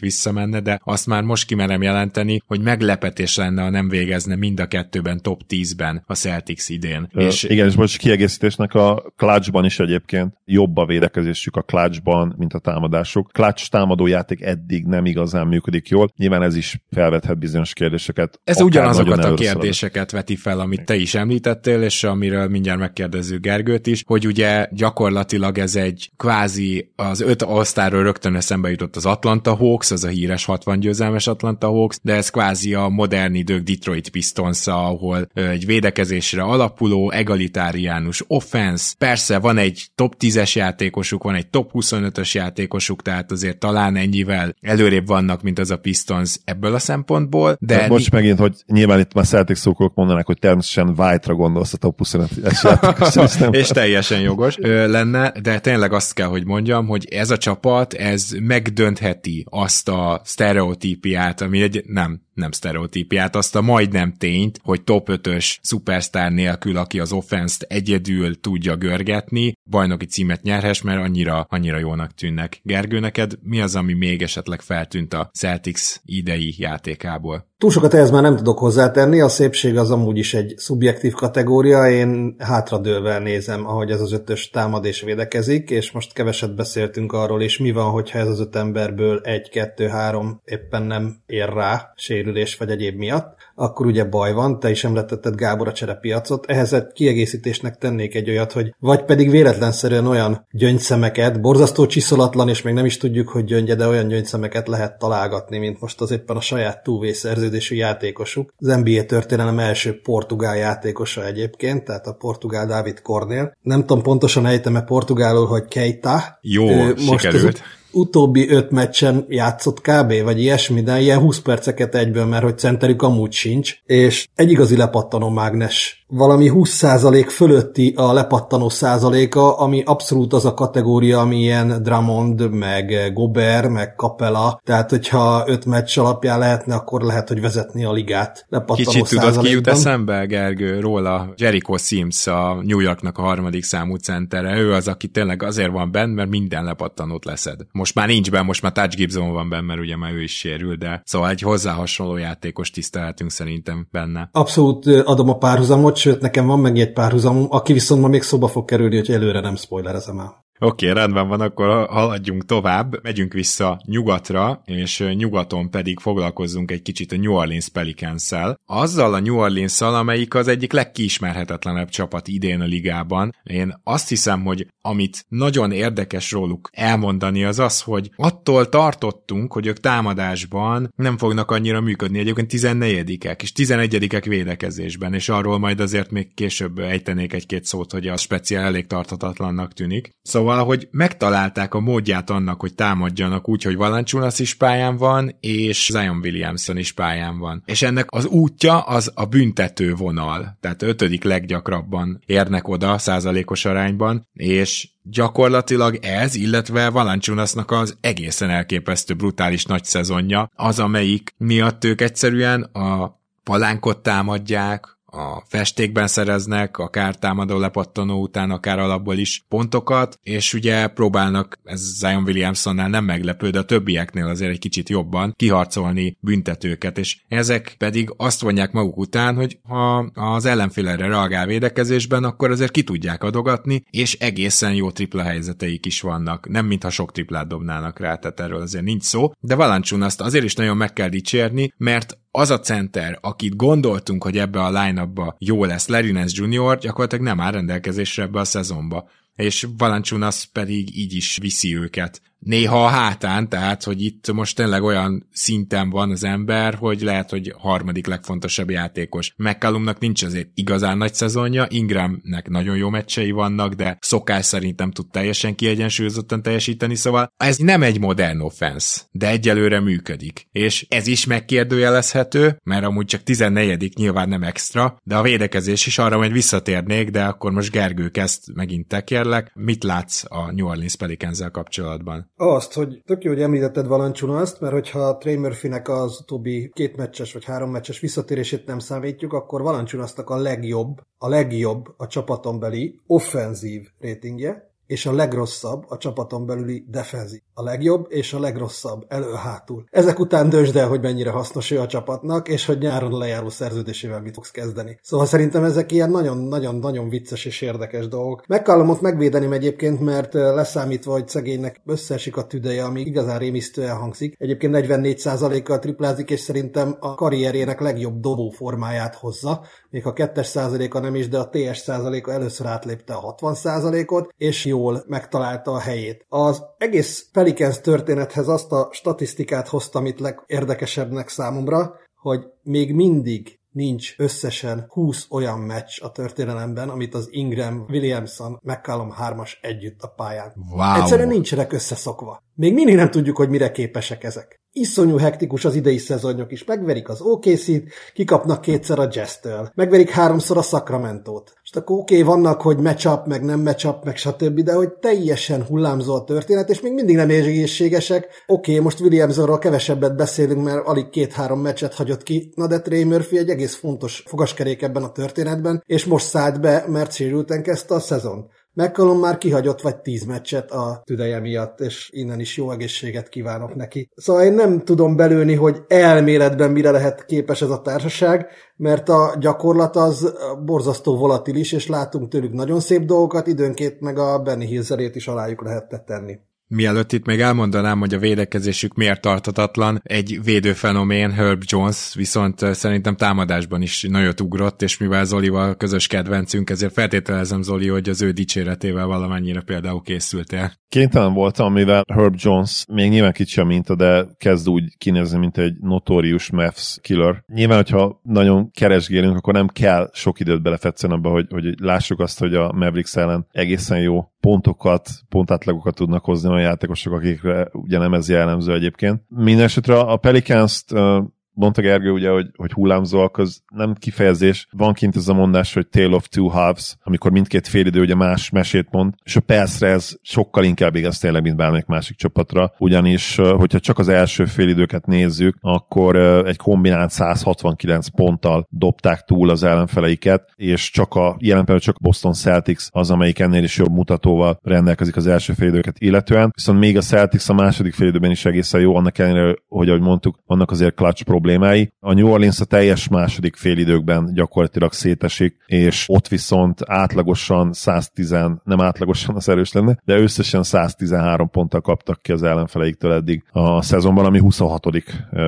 visszamenne, de azt már most kimerem jelenteni, hogy meglepetés lenne, ha nem végezne mind a kettőben top 10-ben a Celtics idén. Ö, és igen, és most kiegészítésnek a clutchban is egyébként jobb a védekezésük a clutchban, mint a támadásuk. Clutch támadójáték eddig nem igazán működik jól. Nyilván ez is felvethet bizonyos kérdéseket. Ez ugyanazokat a kérdéseket veti fel, amit te is említettél, és amiről mindjárt megkérdezzük Gergőt is, hogy ugye gyakorlatilag ez egy kvázi az öt osztáról rögtön eszembe jutott az Atlanta Hawks, az a híres 60 győzelmes Atlanta Hawks, de ez kvázi a modern idők Detroit pistons ahol egy védekezésre alapuló, egalitáriánus offense. Persze van egy top 10-es játékosuk, van egy top 25-ös játékosuk, tehát azért talán ennyivel előrébb vannak, mint az a Pistons ebből a szempontból. De tehát most megint, hogy nyilván itt már Celtics szókolok mondanak, hogy természetesen White-ra gondolsz a top 25-es játékos. és teljesen jogos ö, lenne, de tényleg azt kell, hogy mondjam, hogy ez a csapat, ez megdöntheti azt a sztereotípiát, ami egy, nem, nem sztereotípiát, azt a majdnem tényt, hogy top 5-ös szupersztár nélkül, aki az offenszt egyedül tudja görgetni, bajnoki címet nyerhes, mert annyira, annyira jónak tűnnek. Gergő, neked mi az, ami még esetleg feltűnt a Celtics idei játékából? Túl sokat ehhez már nem tudok hozzátenni, a szépség az amúgy is egy szubjektív kategória, én hátradőlve nézem, ahogy ez az ötös támad és védekezik, és most keveset beszéltünk arról, és mi van, hogyha ez az öt emberből egy, kettő, három éppen nem ér rá sérülés vagy egyéb miatt akkor ugye baj van, te is említetted Gábor a cserepiacot, ehhez egy kiegészítésnek tennék egy olyat, hogy vagy pedig véletlenszerűen olyan gyöngyszemeket, borzasztó csiszolatlan, és még nem is tudjuk, hogy gyöngye, de olyan gyöngyszemeket lehet találgatni, mint most az éppen a saját túvé szerződésű játékosuk. Az NBA történelem első portugál játékosa egyébként, tehát a portugál David Cornél. Nem tudom pontosan ejtem-e portugálul, hogy Keita. Jó, most sikerült. Az, utóbbi öt meccsen játszott kb. vagy ilyesmi, de ilyen 20 perceket egyből, mert hogy centerük amúgy sincs, és egy igazi lepattanó mágnes valami 20% fölötti a lepattanó százaléka, ami abszolút az a kategória, ami ilyen Drummond, meg Gober, meg Capella, tehát hogyha öt meccs alapján lehetne, akkor lehet, hogy vezetni a ligát lepattanó Kicsit tudod, ki jut eszembe, Gergő, róla Jericho Sims, a New Yorknak a harmadik számú centere, ő az, aki tényleg azért van benne, mert minden lepattanót leszed. Most már nincs benne, most már Touch Gibson van benne, mert ugye már ő is sérül, de szóval egy hozzá hasonló játékos tisztelhetünk szerintem benne. Abszolút adom a párhuzamot, sőt nekem van meg egy párhuzam, aki viszont ma még szóba fog kerülni, hogy előre nem spoilerezem el. Oké, okay, rendben van, akkor haladjunk tovább, megyünk vissza nyugatra, és nyugaton pedig foglalkozzunk egy kicsit a New Orleans pelicans. Azzal a New orleans amelyik az egyik legkiismerhetetlenebb csapat idén a ligában. Én azt hiszem, hogy amit nagyon érdekes róluk elmondani az az, hogy attól tartottunk, hogy ők támadásban nem fognak annyira működni. Egyébként 14-ek és 11-ek védekezésben, és arról majd azért még később ejtenék egy-két szót, hogy a speciál elég tartatatlannak tűnik. Szóval Szóval, hogy megtalálták a módját annak, hogy támadjanak úgy, hogy Valanciunas is pályán van, és Zion Williamson is pályán van. És ennek az útja az a büntető vonal, tehát ötödik leggyakrabban érnek oda százalékos arányban, és gyakorlatilag ez, illetve Valanciunasnak az egészen elképesztő brutális nagy szezonja, az, amelyik miatt ők egyszerűen a palánkot támadják, a festékben szereznek, akár támadó lepattanó után, akár alapból is pontokat, és ugye próbálnak, ez Zion Williamsonnál nem meglepő, de a többieknél azért egy kicsit jobban kiharcolni büntetőket, és ezek pedig azt vonják maguk után, hogy ha az ellenfél erre reagál védekezésben, akkor azért ki tudják adogatni, és egészen jó tripla helyzeteik is vannak. Nem mintha sok triplát dobnának rá, tehát erről azért nincs szó, de Valanciun azt azért is nagyon meg kell dicsérni, mert az a center, akit gondoltunk, hogy ebbe a line jó lesz, Larry Nance Jr., gyakorlatilag nem áll rendelkezésre ebbe a szezonba és Valanciunas pedig így is viszi őket néha a hátán, tehát hogy itt most tényleg olyan szinten van az ember, hogy lehet, hogy harmadik legfontosabb játékos. McCallumnak nincs azért igazán nagy szezonja, Ingramnek nagyon jó meccsei vannak, de szokás szerint nem tud teljesen kiegyensúlyozottan teljesíteni, szóval ez nem egy modern offense, de egyelőre működik. És ez is megkérdőjelezhető, mert amúgy csak 14 nyilván nem extra, de a védekezés is arra majd visszatérnék, de akkor most Gergő kezd megint te kérlek. Mit látsz a New Orleans pelicans kapcsolatban? Azt, hogy tök jó, hogy említetted azt, mert hogyha Trey Murphy-nek az utóbbi két meccses vagy három meccses visszatérését nem számítjuk, akkor Valanciunasnak a legjobb, a legjobb a csapaton beli offenzív ratingje, és a legrosszabb a csapaton belüli defenzív. A legjobb és a legrosszabb elő-hátul. Ezek után döntsd el, hogy mennyire hasznos ő a csapatnak, és hogy nyáron lejáró szerződésével mit fogsz kezdeni. Szóval szerintem ezek ilyen nagyon-nagyon-nagyon vicces és érdekes dolgok. Megkallom megvédeni egyébként, mert leszámítva, hogy szegénynek összeesik a tüdeje, ami igazán rémisztően hangzik. Egyébként 44%-kal triplázik, és szerintem a karrierjének legjobb dobó formáját hozza. Még a kettes százaléka nem is, de a TS százaléka először átlépte a 60 százalékot, és jó jól megtalálta a helyét. Az egész Pelicans történethez azt a statisztikát hoztam itt legérdekesebbnek számomra, hogy még mindig nincs összesen 20 olyan meccs a történelemben, amit az Ingram, Williamson, McCallum 3-as együtt a pályán. Wow. Egyszerűen nincsenek összeszokva. Még mindig nem tudjuk, hogy mire képesek ezek iszonyú hektikus az idei szezonjuk is. Megverik az OKC-t, kikapnak kétszer a Jazz-től, megverik háromszor a Sacramento-t. És akkor oké, okay, vannak, hogy matchup, meg nem matchup, meg stb., de hogy teljesen hullámzó a történet, és még mindig nem egészségesek. Oké, okay, most Williamsonról kevesebbet beszélünk, mert alig két-három meccset hagyott ki, na de Trey Murphy egy egész fontos fogaskerék ebben a történetben, és most szállt be, mert sérülten kezdte a szezon. McCollum már kihagyott vagy tíz meccset a tüdeje miatt, és innen is jó egészséget kívánok neki. Szóval én nem tudom belőni, hogy elméletben mire lehet képes ez a társaság, mert a gyakorlat az borzasztó volatilis, és látunk tőlük nagyon szép dolgokat, időnként meg a Benny Hillzerét is alájuk lehetne tenni. Mielőtt itt még elmondanám, hogy a védekezésük miért tartatatlan, egy védőfenomén Herb Jones viszont szerintem támadásban is nagyot ugrott, és mivel Zolival közös kedvencünk, ezért feltételezem Zoli, hogy az ő dicséretével valamennyire például készültél. Kénytelen voltam, mivel Herb Jones még nyilván kicsi a minta, de kezd úgy kinézni, mint egy notórius Mavs killer. Nyilván, hogyha nagyon keresgélünk, akkor nem kell sok időt belefetszen abba, hogy, hogy lássuk azt, hogy a Mavericks ellen egészen jó pontokat, pontátlagokat tudnak hozni a játékosok, akikre ugye nem ez jellemző egyébként. Mindenesetre a Pelicans-t mondta Gergő ugye, hogy, hogy hullámzóak, az nem kifejezés. Van kint ez a mondás, hogy Tale of Two Halves, amikor mindkét félidő ugye más mesét mond, és a percre ez sokkal inkább igaz tényleg, mint bármelyik másik csapatra, ugyanis, hogyha csak az első félidőket nézzük, akkor egy kombinált 169 ponttal dobták túl az ellenfeleiket, és csak a jelen csak Boston Celtics az, amelyik ennél is jobb mutatóval rendelkezik az első félidőket illetően, viszont még a Celtics a második félidőben is egészen jó, annak ellenére, hogy ahogy mondtuk, vannak azért clutch problémák, problémái. A New Orleans a teljes második félidőkben gyakorlatilag szétesik, és ott viszont átlagosan 110, nem átlagosan az erős lenne, de összesen 113 ponttal kaptak ki az ellenfeleiktől eddig a szezonban, ami 26.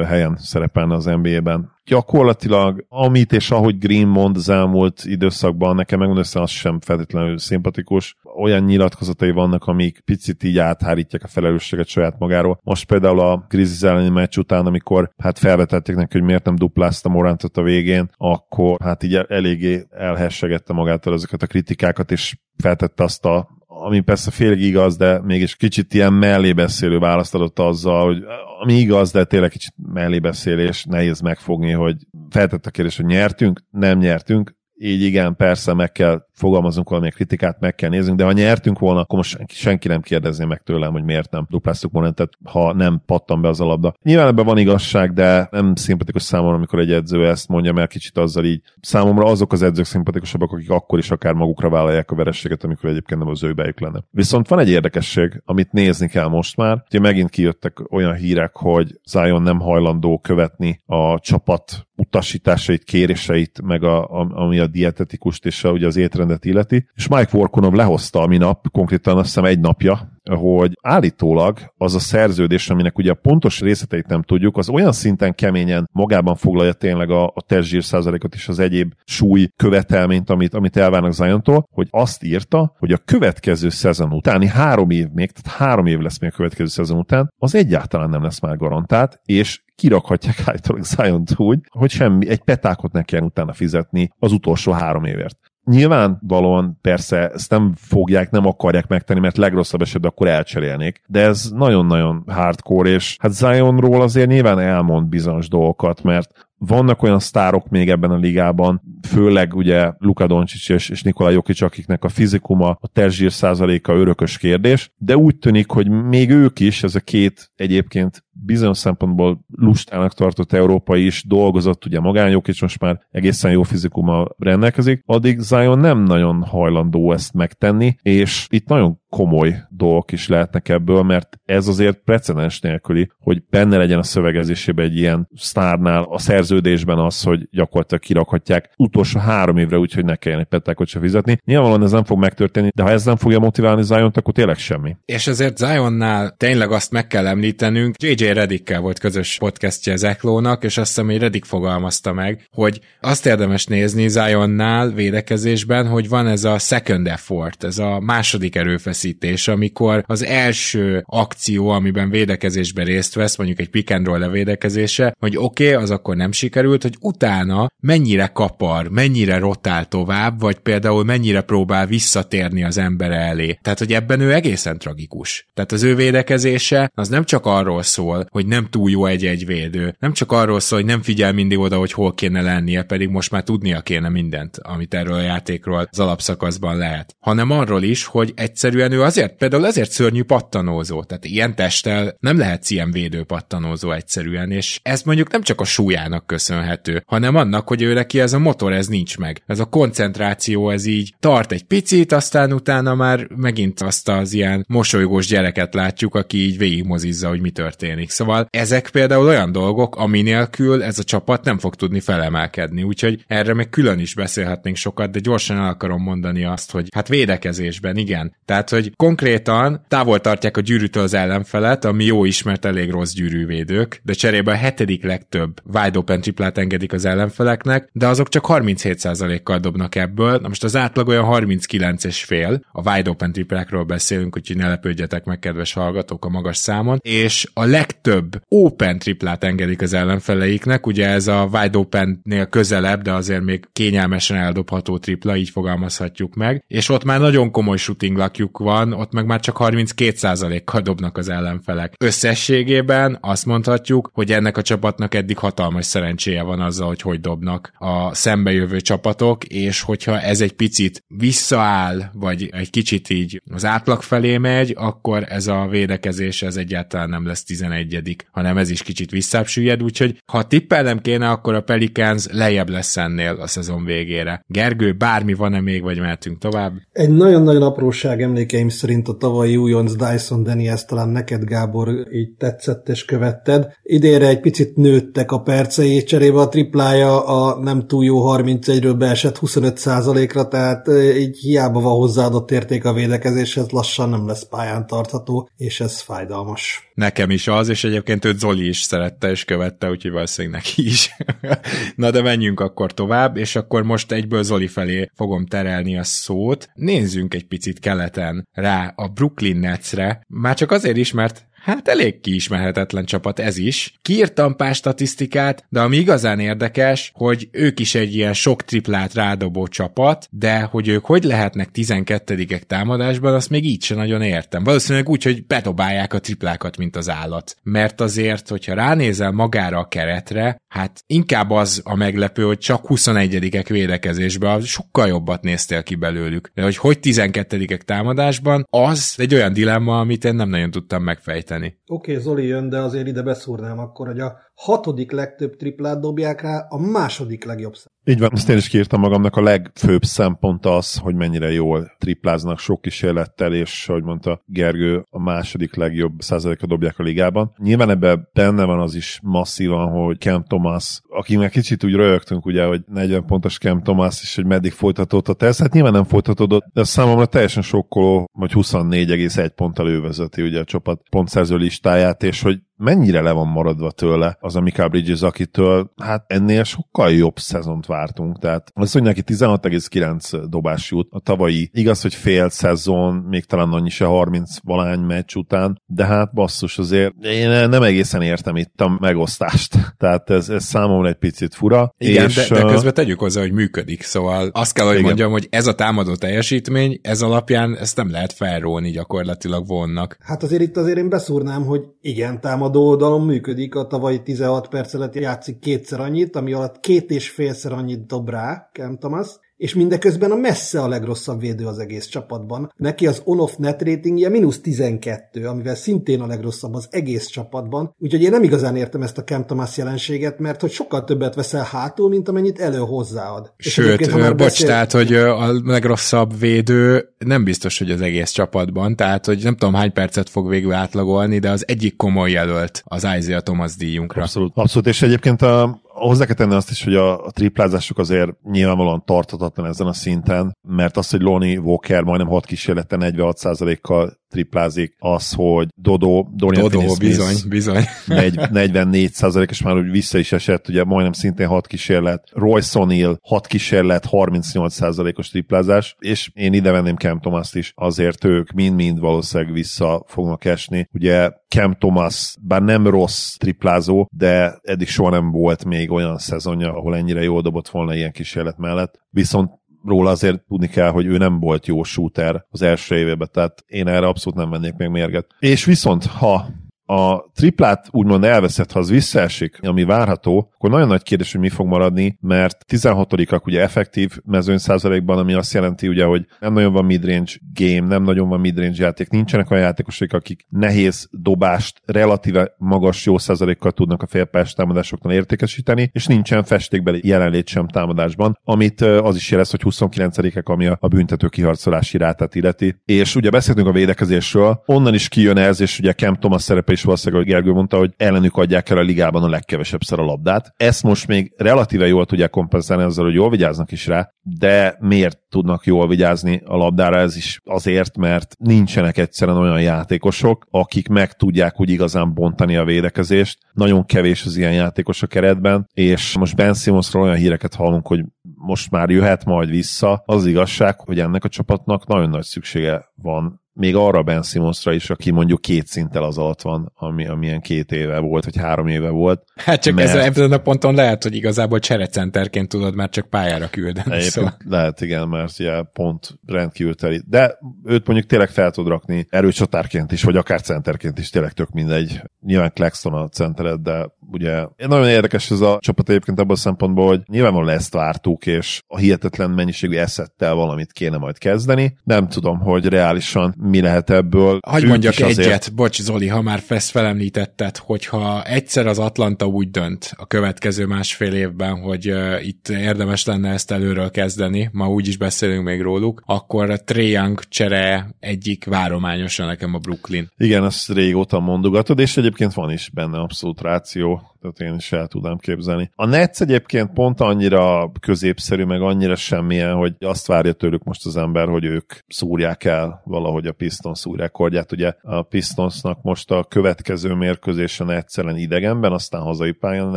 helyen szerepelne az NBA-ben gyakorlatilag amit és ahogy Green mond az elmúlt időszakban, nekem megmondom, az sem feltétlenül szimpatikus. Olyan nyilatkozatai vannak, amik picit így áthárítják a felelősséget saját magáról. Most például a Grizzlies elleni meccs után, amikor hát felvetették neki, hogy miért nem duplázta Morantot a végén, akkor hát így eléggé elhessegette magától ezeket a kritikákat, és feltette azt a ami persze félig igaz, de mégis kicsit ilyen mellébeszélő választ adott azzal, hogy ami igaz, de tényleg kicsit mellébeszélés, nehéz megfogni, hogy feltett a kérdés, hogy nyertünk, nem nyertünk, így igen, persze meg kell fogalmazunk valami kritikát, meg kell néznünk, de ha nyertünk volna, akkor most senki, nem kérdezné meg tőlem, hogy miért nem dupláztuk Morentet, ha nem pattan be az a labda. Nyilván ebben van igazság, de nem szimpatikus számomra, amikor egy edző ezt mondja, mert kicsit azzal így számomra azok az edzők szimpatikusabbak, akik akkor is akár magukra vállalják a verességet, amikor egyébként nem az ő bejük lenne. Viszont van egy érdekesség, amit nézni kell most már. Ugye megint kijöttek olyan hírek, hogy Zion nem hajlandó követni a csapat utasításait, kéréseit, meg a, a, ami a dietetikust és a, ugye az étrendet illeti. És Mike Vorkonov lehozta a minap, konkrétan azt hiszem egy napja, hogy állítólag az a szerződés, aminek ugye a pontos részleteit nem tudjuk, az olyan szinten keményen magában foglalja tényleg a, a testzsír százalékot és az egyéb súly követelményt, amit, amit elvárnak Ziontól, hogy azt írta, hogy a következő szezon utáni három év még, tehát három év lesz még a következő szezon után, az egyáltalán nem lesz már garantált, és kirakhatják állítólag zion úgy, hogy semmi, egy petákot ne kelljen utána fizetni az utolsó három évért. Nyilvánvalóan persze ezt nem fogják, nem akarják megtenni, mert legrosszabb esetben akkor elcserélnék, de ez nagyon-nagyon hardcore, és hát Zionról azért nyilván elmond bizonyos dolgokat, mert vannak olyan sztárok még ebben a ligában, főleg ugye Luka Doncic és, és Nikola Jokic, akiknek a fizikuma, a terzsír százaléka örökös kérdés, de úgy tűnik, hogy még ők is, ez a két egyébként bizonyos szempontból lustának tartott európai is dolgozott, ugye magányok is most már egészen jó fizikuma rendelkezik, addig Zion nem nagyon hajlandó ezt megtenni, és itt nagyon komoly dolgok is lehetnek ebből, mert ez azért precedens nélküli, hogy benne legyen a szövegezésében egy ilyen sztárnál a szerződésben az, hogy gyakorlatilag kirakhatják utolsó három évre úgy, hogy ne kelljen egy petákot se fizetni. Nyilvánvalóan ez nem fog megtörténni, de ha ez nem fogja motiválni Zion-t, akkor tényleg semmi. És azért Zionnál tényleg azt meg kell említenünk, JJ Redikkel volt közös podcastje Zeklónak, és azt hiszem, hogy Redik fogalmazta meg, hogy azt érdemes nézni Zionnál védekezésben, hogy van ez a second effort, ez a második erőfeszítés, amikor az első akció, amiben védekezésben részt vesz, mondjuk egy pick and roll levédekezése, hogy oké, okay, az akkor nem sikerült, hogy utána mennyire kapar, mennyire rotál tovább, vagy például mennyire próbál visszatérni az ember elé. Tehát, hogy ebben ő egészen tragikus. Tehát az ő védekezése az nem csak arról szól, hogy nem túl jó egy-egy védő. Nem csak arról szól, hogy nem figyel mindig oda, hogy hol kéne lennie, pedig most már tudnia kéne mindent, amit erről a játékról az alapszakaszban lehet. Hanem arról is, hogy egyszerűen ő azért, például azért szörnyű pattanózó. Tehát ilyen testtel nem lehet ilyen védő pattanózó egyszerűen, és ez mondjuk nem csak a súlyának köszönhető, hanem annak, hogy ő neki ez a motor, ez nincs meg. Ez a koncentráció, ez így tart egy picit, aztán utána már megint azt az ilyen mosolygós gyereket látjuk, aki így végigmozizza, hogy mi történik. Szóval ezek például olyan dolgok, ami nélkül ez a csapat nem fog tudni felemelkedni, úgyhogy erre még külön is beszélhetnénk sokat, de gyorsan el akarom mondani azt, hogy hát védekezésben, igen. Tehát, hogy konkrétan távol tartják a gyűrűtől az ellenfelet, ami jó ismert elég rossz gyűrűvédők, de cserébe a hetedik legtöbb wide open triplát engedik az ellenfeleknek, de azok csak 37%-kal dobnak ebből, na most az átlag olyan 39 és fél, a wide open triplákról beszélünk, úgyhogy ne lepődjetek meg, kedves hallgatók, a magas számon, és a legtöbb open triplát engedik az ellenfeleiknek, ugye ez a wide open-nél közelebb, de azért még kényelmesen eldobható tripla, így fogalmazhatjuk meg, és ott már nagyon komoly shooting lakjuk van van, ott meg már csak 32%-kal dobnak az ellenfelek. Összességében azt mondhatjuk, hogy ennek a csapatnak eddig hatalmas szerencséje van azzal, hogy hogy dobnak a szembejövő csapatok, és hogyha ez egy picit visszaáll, vagy egy kicsit így az átlag felé megy, akkor ez a védekezés ez egyáltalán nem lesz 11 hanem ez is kicsit visszább süllyed, úgyhogy ha tippelnem kéne, akkor a Pelicans lejjebb lesz ennél a szezon végére. Gergő, bármi van-e még, vagy mehetünk tovább? Egy nagyon-nagyon apróság emlékeim szerint a tavalyi újonc Dyson Daniels talán neked, Gábor, így tetszett és követted. Idénre egy picit nőttek a percei, cserébe a triplája a nem túl jó 31-ről beesett 25%-ra, tehát így hiába van hozzáadott érték a védekezéshez, lassan nem lesz pályán tartható, és ez fájdalmas. Nekem is az, és egyébként őt Zoli is szerette és követte, úgyhogy valószínűleg neki is. Na de menjünk akkor tovább, és akkor most egyből Zoli felé fogom terelni a szót. Nézzünk egy picit keleten rá a Brooklyn Netsre, már csak azért is, mert Hát elég kiismerhetetlen csapat ez is. Kiírtam pár statisztikát, de ami igazán érdekes, hogy ők is egy ilyen sok triplát rádobó csapat, de hogy ők hogy lehetnek 12-ek támadásban, azt még így sem nagyon értem. Valószínűleg úgy, hogy bedobálják a triplákat, mint az állat. Mert azért, hogyha ránézel magára a keretre, hát inkább az a meglepő, hogy csak 21-ek védekezésben, sokkal jobbat néztél ki belőlük. De hogy hogy 12-ek támadásban, az egy olyan dilemma, amit én nem nagyon tudtam megfejteni Oké, okay, Zoli jön, de azért ide beszúrnám akkor, hogy a hatodik legtöbb triplát dobják rá, a második legjobb szem. Így van, ezt én is kiírtam magamnak, a legfőbb szempont az, hogy mennyire jól tripláznak sok kísérlettel, és ahogy mondta Gergő, a második legjobb százaléka dobják a ligában. Nyilván ebben benne van az is masszívan, hogy Cam Thomas, akinek kicsit úgy rögtünk, ugye, hogy 40 pontos Cam Thomas is, hogy meddig folytatódott ez, hát nyilván nem folytatódott, de számomra teljesen sokkoló, hogy 24,1 ponttal ő vezeti ugye a csapat pontszerző listáját, és hogy mennyire le van maradva tőle az a Mikael Bridges, akitől hát ennél sokkal jobb szezont vártunk. Tehát az, hogy neki 16,9 dobás jut a tavalyi, igaz, hogy fél szezon, még talán annyi se 30 valány meccs után, de hát basszus azért én nem egészen értem itt a megosztást. Tehát ez, ez számomra egy picit fura. Igen, és, de, de közben tegyük hozzá, hogy működik, szóval azt kell, hogy igen. mondjam, hogy ez a támadó teljesítmény, ez alapján ezt nem lehet felrólni gyakorlatilag vonnak. Hát azért itt azért én beszúrnám, hogy igen, támadó támadó oldalon működik, a tavalyi 16 perc alatt játszik kétszer annyit, ami alatt két és félszer annyit dob rá Cam Thomas, és mindeközben a messze a legrosszabb védő az egész csapatban. Neki az on-off net ratingje mínusz 12, amivel szintén a legrosszabb az egész csapatban, úgyhogy én nem igazán értem ezt a Cam Thomas jelenséget, mert hogy sokkal többet veszel hátul, mint amennyit elő hozzáad. Sőt, és bocs, beszél... tehát, hogy a legrosszabb védő nem biztos, hogy az egész csapatban, tehát, hogy nem tudom hány percet fog végül átlagolni, de az egyik komoly jelölt az Isaiah Thomas díjunkra. Abszolút, abszolút, és egyébként a, hozzá kell tenni azt is, hogy a, a triplázások azért nyilvánvalóan tartatatlan ezen a szinten, mert az, hogy Lonnie Walker majdnem 6 kísérlete 46%-kal triplázik, az, hogy Dodo, Dorian Dodo, bizony, bizony. 44 és már úgy vissza is esett, ugye majdnem szintén 6 kísérlet, Roy Sonil 6 kísérlet, 38 os triplázás, és én ide venném Cam thomas is, azért ők mind-mind valószínűleg vissza fognak esni. Ugye Cam Thomas, bár nem rossz triplázó, de eddig soha nem volt még olyan szezonja, ahol ennyire jól dobott volna ilyen kísérlet mellett. Viszont róla azért tudni kell, hogy ő nem volt jó shooter az első évében, tehát én erre abszolút nem vennék még mérget. És viszont, ha a triplát úgymond elveszett, ha az visszaesik, ami várható, akkor nagyon nagy kérdés, hogy mi fog maradni, mert 16-ak ugye effektív mezőny százalékban, ami azt jelenti ugye, hogy nem nagyon van midrange game, nem nagyon van midrange játék, nincsenek olyan játékosok, akik nehéz dobást relatíve magas jó százalékkal tudnak a félpás támadásoknál értékesíteni, és nincsen festékbeli jelenlét sem támadásban, amit az is jelez, hogy 29-ek, ami a büntető kiharcolási rátát illeti. És ugye beszéltünk a védekezésről, onnan is kijön ez, és ugye Cam Thomas szerepe is valószínűleg, hogy Gergő mondta, hogy ellenük adják el a ligában a legkevesebb szer a labdát. Ezt most még relatíve jól tudják kompenzálni azzal, hogy jól vigyáznak is rá, de miért tudnak jól vigyázni a labdára? Ez is azért, mert nincsenek egyszerűen olyan játékosok, akik meg tudják úgy igazán bontani a védekezést. Nagyon kevés az ilyen játékos a keretben, és most Ben Simmonsról olyan híreket hallunk, hogy most már jöhet majd vissza. Az igazság, hogy ennek a csapatnak nagyon nagy szüksége van még arra Ben Simonsra is, aki mondjuk két szinttel az alatt van, ami, amilyen két éve volt, vagy három éve volt. Hát csak mert... ez, ezen a ponton lehet, hogy igazából cserecenterként tudod már csak pályára küldeni. Szóval. Lehet, igen, mert ugye pont rendkívül teli. De őt mondjuk tényleg fel tud rakni erőcsatárként is, vagy akár centerként is, tényleg tök mindegy. Nyilván Claxton a centered, de ugye nagyon érdekes ez a csapat egyébként abban a szempontból, hogy nyilvánvalóan ezt vártuk, és a hihetetlen mennyiségű eszettel valamit kéne majd kezdeni. Nem tudom, hogy reálisan mi lehet ebből. Hagy mondjak egyet, azért... bocs Zoli, ha már ezt felemlítetted, hogyha egyszer az Atlanta úgy dönt a következő másfél évben, hogy uh, itt érdemes lenne ezt előről kezdeni, ma úgy is beszélünk még róluk, akkor a Trae Young csere egyik várományosan nekem a Brooklyn. Igen, ezt régóta mondogatod, és egyébként van is benne abszolút ráció tehát én is el tudnám képzelni. A Nets egyébként pont annyira középszerű, meg annyira semmilyen, hogy azt várja tőlük most az ember, hogy ők szúrják el valahogy a Pistons új rekordját. Ugye a Pistonsnak most a következő mérkőzésen egyszerűen idegenben, aztán hazai pályán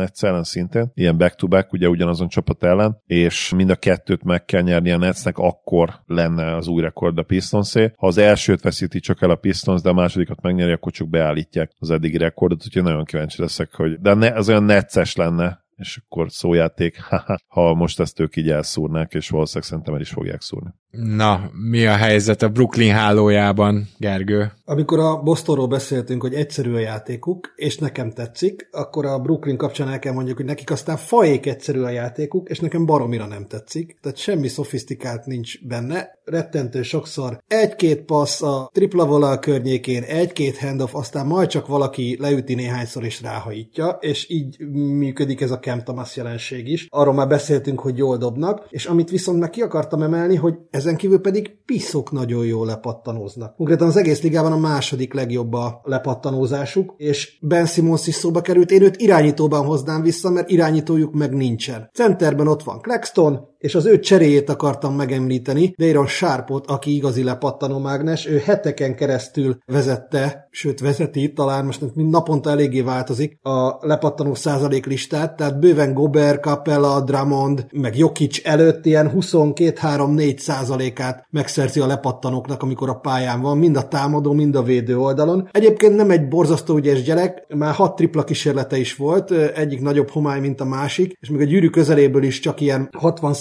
egyszerűen szintén, ilyen back-to-back, ugye ugyanazon csapat ellen, és mind a kettőt meg kell nyerni a Netsnek, akkor lenne az új rekord a Pistonsé. Ha az elsőt veszíti csak el a Pistons, de a másodikat megnyeri, akkor csak beállítják az eddigi rekordot, úgyhogy nagyon kíváncsi leszek, hogy de az olyan necces lenne, és akkor szójáték, ha most ezt ők így elszúrnák, és valószínűleg szerintem el is fogják szúrni. Na, mi a helyzet a Brooklyn hálójában, Gergő? Amikor a Bostonról beszéltünk, hogy egyszerű a játékuk, és nekem tetszik, akkor a Brooklyn kapcsán el kell mondjuk, hogy nekik aztán fajék egyszerű a játékuk, és nekem baromira nem tetszik. Tehát semmi szofisztikált nincs benne. Rettentő sokszor egy-két passz a tripla vola környékén, egy-két handoff, aztán majd csak valaki leüti néhányszor és ráhajítja, és így működik ez a Cam Thomas jelenség is. Arról már beszéltünk, hogy jól dobnak, és amit viszont meg ki akartam emelni, hogy ezen kívül pedig piszok nagyon jól lepattanóznak. Konkrétan az egész ligában a második legjobb a lepattanózásuk, és Ben Simmons is szóba került, én őt irányítóban hoznám vissza, mert irányítójuk meg nincsen. Centerben ott van Claxton, és az ő cseréjét akartam megemlíteni, Dayron Sharpot, aki igazi lepattanó mágnes, ő heteken keresztül vezette, sőt vezeti, talán most mind naponta eléggé változik a lepattanó százalék listát, tehát bőven Gober, Capella, Drummond, meg Jokic előtt ilyen 22-3-4 százalékát megszerzi a lepattanóknak, amikor a pályán van, mind a támadó, mind a védő oldalon. Egyébként nem egy borzasztó ügyes gyerek, már hat tripla kísérlete is volt, egyik nagyobb homály, mint a másik, és még a gyűrű közeléből is csak ilyen 60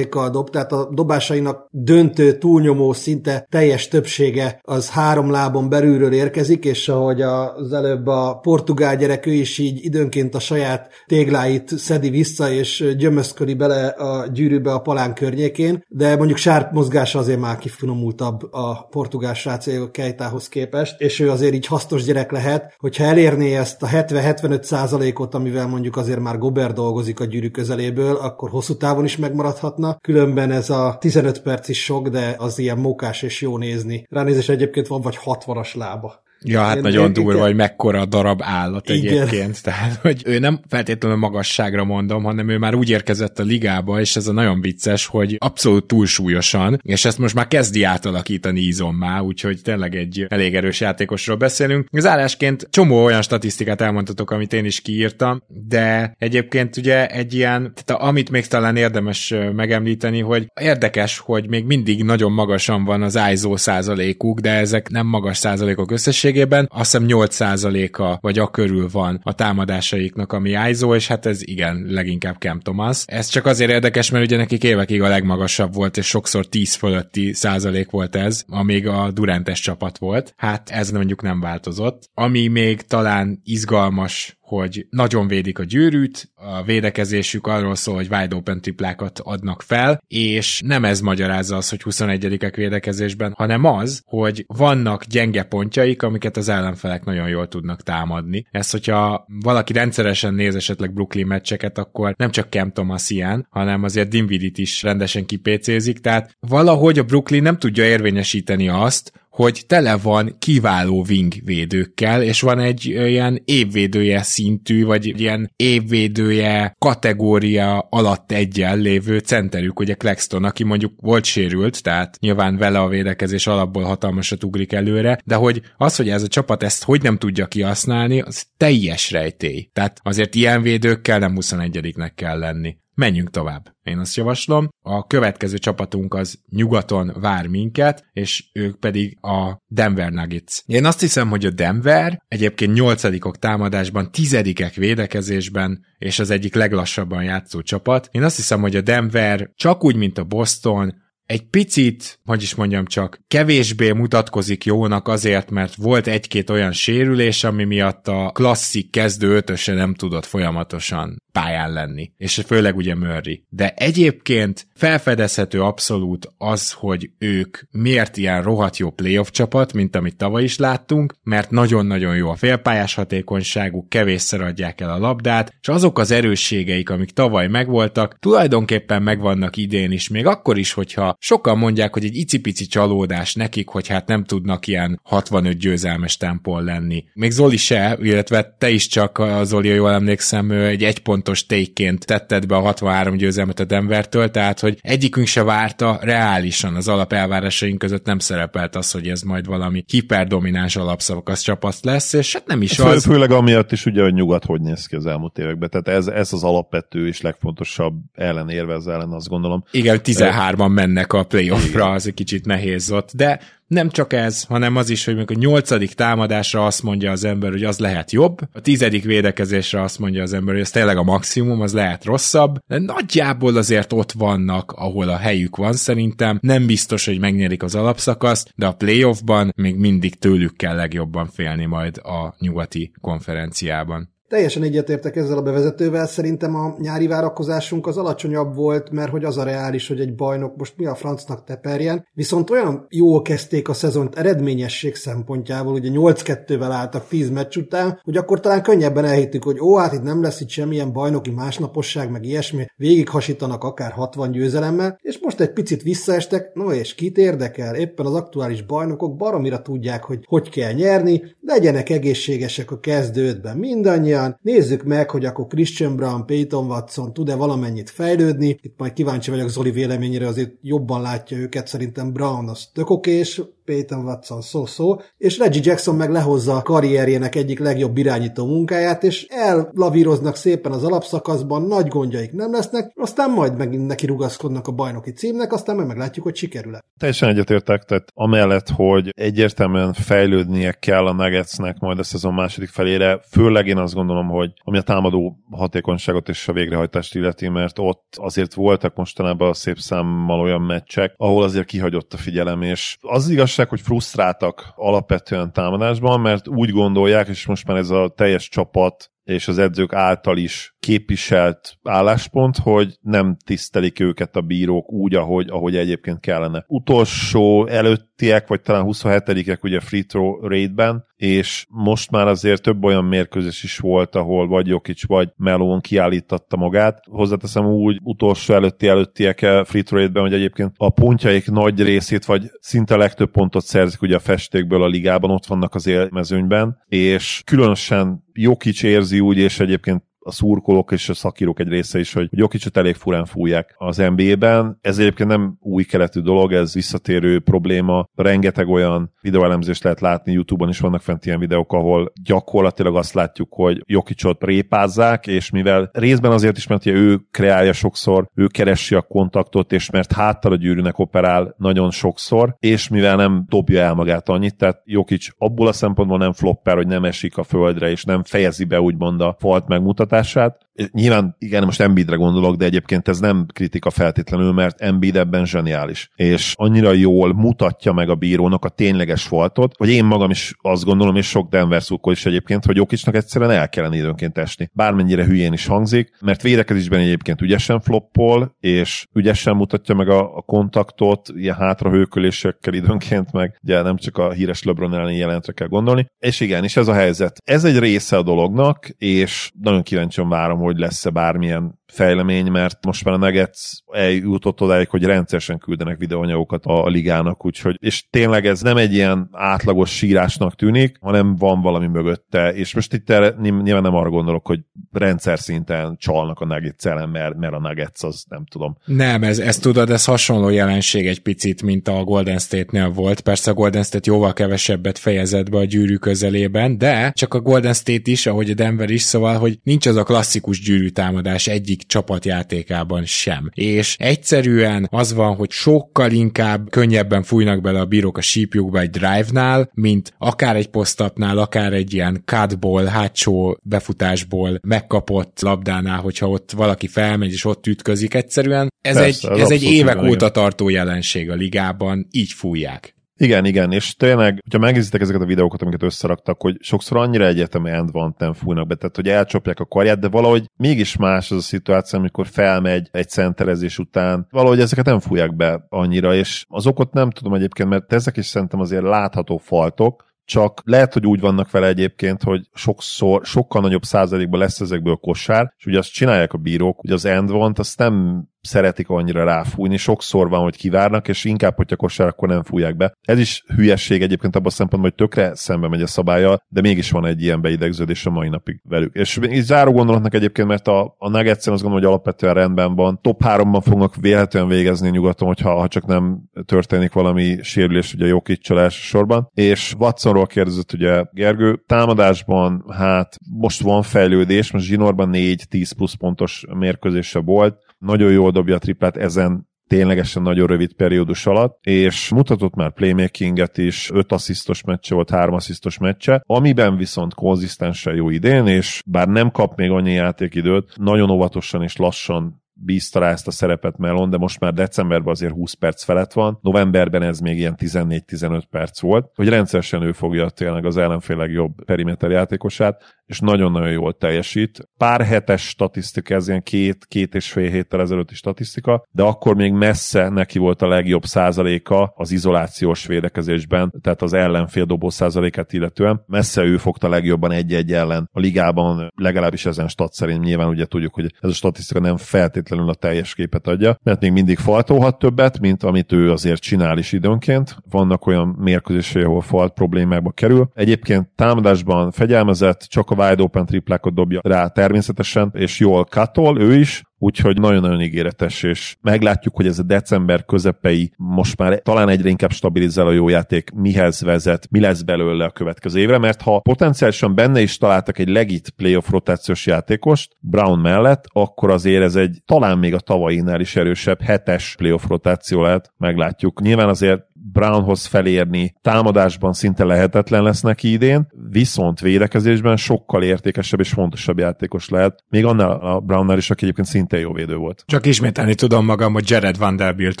kal dob, tehát a dobásainak döntő, túlnyomó, szinte teljes többsége az három lábon belülről érkezik, és ahogy az előbb a portugál gyerek, ő is így időnként a saját tégláit szedi vissza, és gyömöszköli bele a gyűrűbe a palán környékén, de mondjuk sárp mozgása azért már kifinomultabb a portugál srác Kejtához képest, és ő azért így hasznos gyerek lehet, hogyha elérné ezt a 70-75 százalékot, amivel mondjuk azért már Gober dolgozik a gyűrű közeléből, akkor hosszú távon is megmaradhat maradhatna, különben ez a 15 perc is sok, de az ilyen mókás és jó nézni. Ránézés egyébként van vagy 60-as lába. Ja, hát én, nagyon durva, igen. hogy mekkora darab állat igen. egyébként. Tehát, hogy ő nem feltétlenül magasságra mondom, hanem ő már úgy érkezett a ligába, és ez a nagyon vicces, hogy abszolút túlsúlyosan, és ezt most már kezdi átalakítani izommá, úgyhogy tényleg egy elég erős játékosról beszélünk. Zárásként csomó olyan statisztikát elmondhatok, amit én is kiírtam, de egyébként ugye egy ilyen, tehát amit még talán érdemes megemlíteni, hogy érdekes, hogy még mindig nagyon magasan van az ISO százalékuk, de ezek nem magas százalékok összességében, összességében azt hiszem 8%-a vagy a körül van a támadásaiknak, ami ISO, és hát ez igen, leginkább Cam Thomas. Ez csak azért érdekes, mert ugye nekik évekig a legmagasabb volt, és sokszor 10 fölötti százalék volt ez, amíg a Durantes csapat volt. Hát ez mondjuk nem változott. Ami még talán izgalmas hogy nagyon védik a gyűrűt, a védekezésük arról szól, hogy wide open triplákat adnak fel, és nem ez magyarázza az, hogy 21-ek védekezésben, hanem az, hogy vannak gyenge pontjaik, amiket az ellenfelek nagyon jól tudnak támadni. Ez, hogyha valaki rendszeresen néz esetleg Brooklyn meccseket, akkor nem csak Cam Thomas ilyen, hanem azért Dinvidit is rendesen kipécézik, tehát valahogy a Brooklyn nem tudja érvényesíteni azt, hogy tele van kiváló wing védőkkel, és van egy ilyen évvédője szintű, vagy ilyen évvédője kategória alatt egyen lévő centerük, ugye Claxton, aki mondjuk volt sérült, tehát nyilván vele a védekezés alapból hatalmasat ugrik előre, de hogy az, hogy ez a csapat ezt hogy nem tudja kihasználni, az teljes rejtély. Tehát azért ilyen védőkkel nem 21-nek kell lenni. Menjünk tovább. Én azt javaslom. A következő csapatunk az nyugaton vár minket, és ők pedig a Denver Nuggets. Én azt hiszem, hogy a Denver egyébként nyolcadikok támadásban, tizedikek védekezésben, és az egyik leglassabban játszó csapat. Én azt hiszem, hogy a Denver csak úgy, mint a Boston, egy picit, hogy is mondjam csak, kevésbé mutatkozik jónak azért, mert volt egy-két olyan sérülés, ami miatt a klasszik kezdő ötöse nem tudott folyamatosan pályán lenni, és főleg ugye Murray. De egyébként felfedezhető abszolút az, hogy ők miért ilyen rohadt jó playoff csapat, mint amit tavaly is láttunk, mert nagyon-nagyon jó a félpályás hatékonyságuk, kevésszer adják el a labdát, és azok az erősségeik, amik tavaly megvoltak, tulajdonképpen megvannak idén is, még akkor is, hogyha sokan mondják, hogy egy icipici csalódás nekik, hogy hát nem tudnak ilyen 65 győzelmes tempol lenni. Még Zoli se, illetve te is csak, Zoli, jól emlékszem, egy egy pontos tékként tetted be a 63 győzelmet a Denvertől, tehát hogy egyikünk se várta reálisan az alapelvárásaink között nem szerepelt az, hogy ez majd valami hiperdomináns alapszavakas csapat lesz, és hát nem is Fő, az. Főleg amiatt is ugye, hogy nyugat hogy néz ki az elmúlt években. Tehát ez, ez az alapvető és legfontosabb ellenérve az ellen, azt gondolom. Igen, 13-an mennek a playoffra, az egy kicsit nehéz ott, de nem csak ez, hanem az is, hogy a nyolcadik támadásra azt mondja az ember, hogy az lehet jobb, a tizedik védekezésre azt mondja az ember, hogy ez tényleg a maximum, az lehet rosszabb, de nagyjából azért ott vannak, ahol a helyük van szerintem. Nem biztos, hogy megnyerik az alapszakaszt, de a playoffban még mindig tőlük kell legjobban félni majd a nyugati konferenciában. Teljesen egyetértek ezzel a bevezetővel, szerintem a nyári várakozásunk az alacsonyabb volt, mert hogy az a reális, hogy egy bajnok most mi a francnak teperjen, viszont olyan jól kezdték a szezont eredményesség szempontjából, ugye 8-2-vel álltak 10 meccs után, hogy akkor talán könnyebben elhittük, hogy ó, hát itt nem lesz itt semmilyen bajnoki másnaposság, meg ilyesmi, végig hasítanak akár 60 győzelemmel, és most egy picit visszaestek, no és kit érdekel, éppen az aktuális bajnokok baromira tudják, hogy hogy kell nyerni, legyenek egészségesek a kezdődben mindannyian, mindannyian. Nézzük meg, hogy akkor Christian Brown, Peyton Watson tud-e valamennyit fejlődni. Itt majd kíváncsi vagyok Zoli véleményére, azért jobban látja őket. Szerintem Brown az tök okés, Peyton Watson szó-szó, és Reggie Jackson meg lehozza a karrierjének egyik legjobb irányító munkáját, és ellavíroznak szépen az alapszakaszban, nagy gondjaik nem lesznek, aztán majd megint neki rugaszkodnak a bajnoki címnek, aztán meg meglátjuk, hogy sikerül-e. Teljesen egyetértek, tehát amellett, hogy egyértelműen fejlődnie kell a Nuggetsnek majd a szezon második felére, főleg én azt gondolom, hogy ami a támadó hatékonyságot és a végrehajtást illeti, mert ott azért voltak mostanában a szép számmal olyan meccsek, ahol azért kihagyott a figyelem, és az igaz, igazság, hogy frusztráltak alapvetően támadásban, mert úgy gondolják, és most már ez a teljes csapat és az edzők által is képviselt álláspont, hogy nem tisztelik őket a bírók úgy, ahogy, ahogy egyébként kellene. Utolsó előttiek, vagy talán 27-ek ugye free throw rate-ben, és most már azért több olyan mérkőzés is volt, ahol vagy Jokic, vagy Melon kiállítatta magát. Hozzáteszem úgy utolsó előtti előttiek free throw rate-ben, hogy egyébként a pontjaik nagy részét, vagy szinte legtöbb pontot szerzik ugye a festékből a ligában, ott vannak az élmezőnyben, és különösen Jokic érzi úgy, és egyébként a szurkolók és a szakírók egy része is, hogy Jokicot elég furán fújják az NBA-ben. Ez egyébként nem új keletű dolog, ez visszatérő probléma. Rengeteg olyan videóelemzést lehet látni, YouTube-on is vannak fent ilyen videók, ahol gyakorlatilag azt látjuk, hogy Jokicot répázzák, és mivel részben azért is, mert ő kreálja sokszor, ő keresi a kontaktot, és mert háttal a gyűrűnek operál nagyon sokszor, és mivel nem dobja el magát annyit, tehát Jokic abból a szempontból nem flopper, hogy nem esik a földre, és nem fejezi be úgymond a falt megmutatását, hatását. Nyilván, igen, most Embiidre gondolok, de egyébként ez nem kritika feltétlenül, mert Embiid ebben zseniális. És annyira jól mutatja meg a bírónak a tényleges faltot, hogy én magam is azt gondolom, és sok Denver szurkol is egyébként, hogy Jokicsnak egyszerűen el kellene időnként esni. Bármennyire hülyén is hangzik, mert védekezésben egyébként ügyesen floppol, és ügyesen mutatja meg a, a kontaktot, ilyen hátrahőkölésekkel időnként meg, ugye nem csak a híres LeBron elleni jelentre kell gondolni. És igen, és ez a helyzet. Ez egy része a dolognak, és nagyon kíváncsian várom, hogy lesz-e bármilyen fejlemény, mert most már a Nuggets eljutott odáig, hogy rendszeresen küldenek videóanyagokat a ligának, úgyhogy, és tényleg ez nem egy ilyen átlagos sírásnak tűnik, hanem van valami mögötte, és most itt erre, nyilván nem arra gondolok, hogy rendszer szinten csalnak a Nuggets ellen, mert, mert a Nuggets az nem tudom. Nem, ez, ez tudod, ez hasonló jelenség egy picit, mint a Golden State-nél volt. Persze a Golden State jóval kevesebbet fejezett be a gyűrű közelében, de csak a Golden State is, ahogy a Denver is, szóval, hogy nincs az a klasszikus gyűrűtámadás egyik egyik csapatjátékában sem. És egyszerűen az van, hogy sokkal inkább könnyebben fújnak bele a bírók a sípjukba egy drive-nál, mint akár egy posztapnál, akár egy ilyen cutból, hátsó befutásból megkapott labdánál, hogyha ott valaki felmegy és ott ütközik egyszerűen. Ez Persze, egy, ez egy évek óta tartó jelenség a ligában, így fújják. Igen, igen, és tényleg, hogyha megnézitek ezeket a videókat, amiket összeraktak, hogy sokszor annyira egyetemű end van, nem fújnak be, tehát hogy elcsapják a karját, de valahogy mégis más az a szituáció, amikor felmegy egy centerezés után, valahogy ezeket nem fújják be annyira, és az okot nem tudom egyébként, mert ezek is szerintem azért látható faltok, csak lehet, hogy úgy vannak vele egyébként, hogy sokszor, sokkal nagyobb százalékban lesz ezekből kosár, és ugye azt csinálják a bírók, hogy az end vont, azt nem szeretik annyira ráfújni, sokszor van, hogy kivárnak, és inkább, hogyha kosár, akkor nem fújják be. Ez is hülyesség egyébként abban a szempontból, hogy tökre szembe megy a szabálya, de mégis van egy ilyen beidegződés a mai napig velük. És így záró gondolatnak egyébként, mert a, a Nuggets-en azt gondolom, hogy alapvetően rendben van. Top 3-ban fognak véletlenül végezni nyugaton, hogyha ha csak nem történik valami sérülés ugye a csalás sorban. És Watsonról kérdezett ugye Gergő, támadásban hát most van fejlődés, most Zsinorban 4-10 plusz pontos mérkőzése volt, nagyon jól dobja a triplát ezen ténylegesen nagyon rövid periódus alatt, és mutatott már playmakinget is, 5 asszisztos meccse volt, 3 asszisztos meccse, amiben viszont konzisztensen jó idén, és bár nem kap még annyi játékidőt, nagyon óvatosan és lassan bízta rá ezt a szerepet Melon, de most már decemberben azért 20 perc felett van, novemberben ez még ilyen 14-15 perc volt, hogy rendszeresen ő fogja tényleg az ellenfél legjobb periméter játékosát, és nagyon-nagyon jól teljesít. Pár hetes statisztika, ez ilyen két, két és fél héttel ezelőtti statisztika, de akkor még messze neki volt a legjobb százaléka az izolációs védekezésben, tehát az ellenfél dobó százalékát illetően. Messze ő fogta legjobban egy-egy ellen a ligában, legalábbis ezen stat szerint nyilván ugye tudjuk, hogy ez a statisztika nem feltétlenül a teljes képet adja, mert még mindig faltolhat többet, mint amit ő azért csinál is időnként. Vannak olyan mérkőzései, ahol falt problémákba kerül. Egyébként támadásban fegyelmezett, csak a wide open triplákat dobja rá természetesen, és jól katol ő is, úgyhogy nagyon-nagyon ígéretes, és meglátjuk, hogy ez a december közepei most már talán egyre inkább stabilizál a jó játék, mihez vezet, mi lesz belőle a következő évre, mert ha potenciálisan benne is találtak egy legit playoff rotációs játékost Brown mellett, akkor azért ez egy talán még a tavainál is erősebb hetes playoff rotáció lehet, meglátjuk. Nyilván azért Brownhoz felérni támadásban szinte lehetetlen lesz neki idén, viszont védekezésben sokkal értékesebb és fontosabb játékos lehet, még annál a Brownnál is, aki egyébként szinte jó védő volt. Csak ismételni tudom magam, hogy Jared Vanderbilt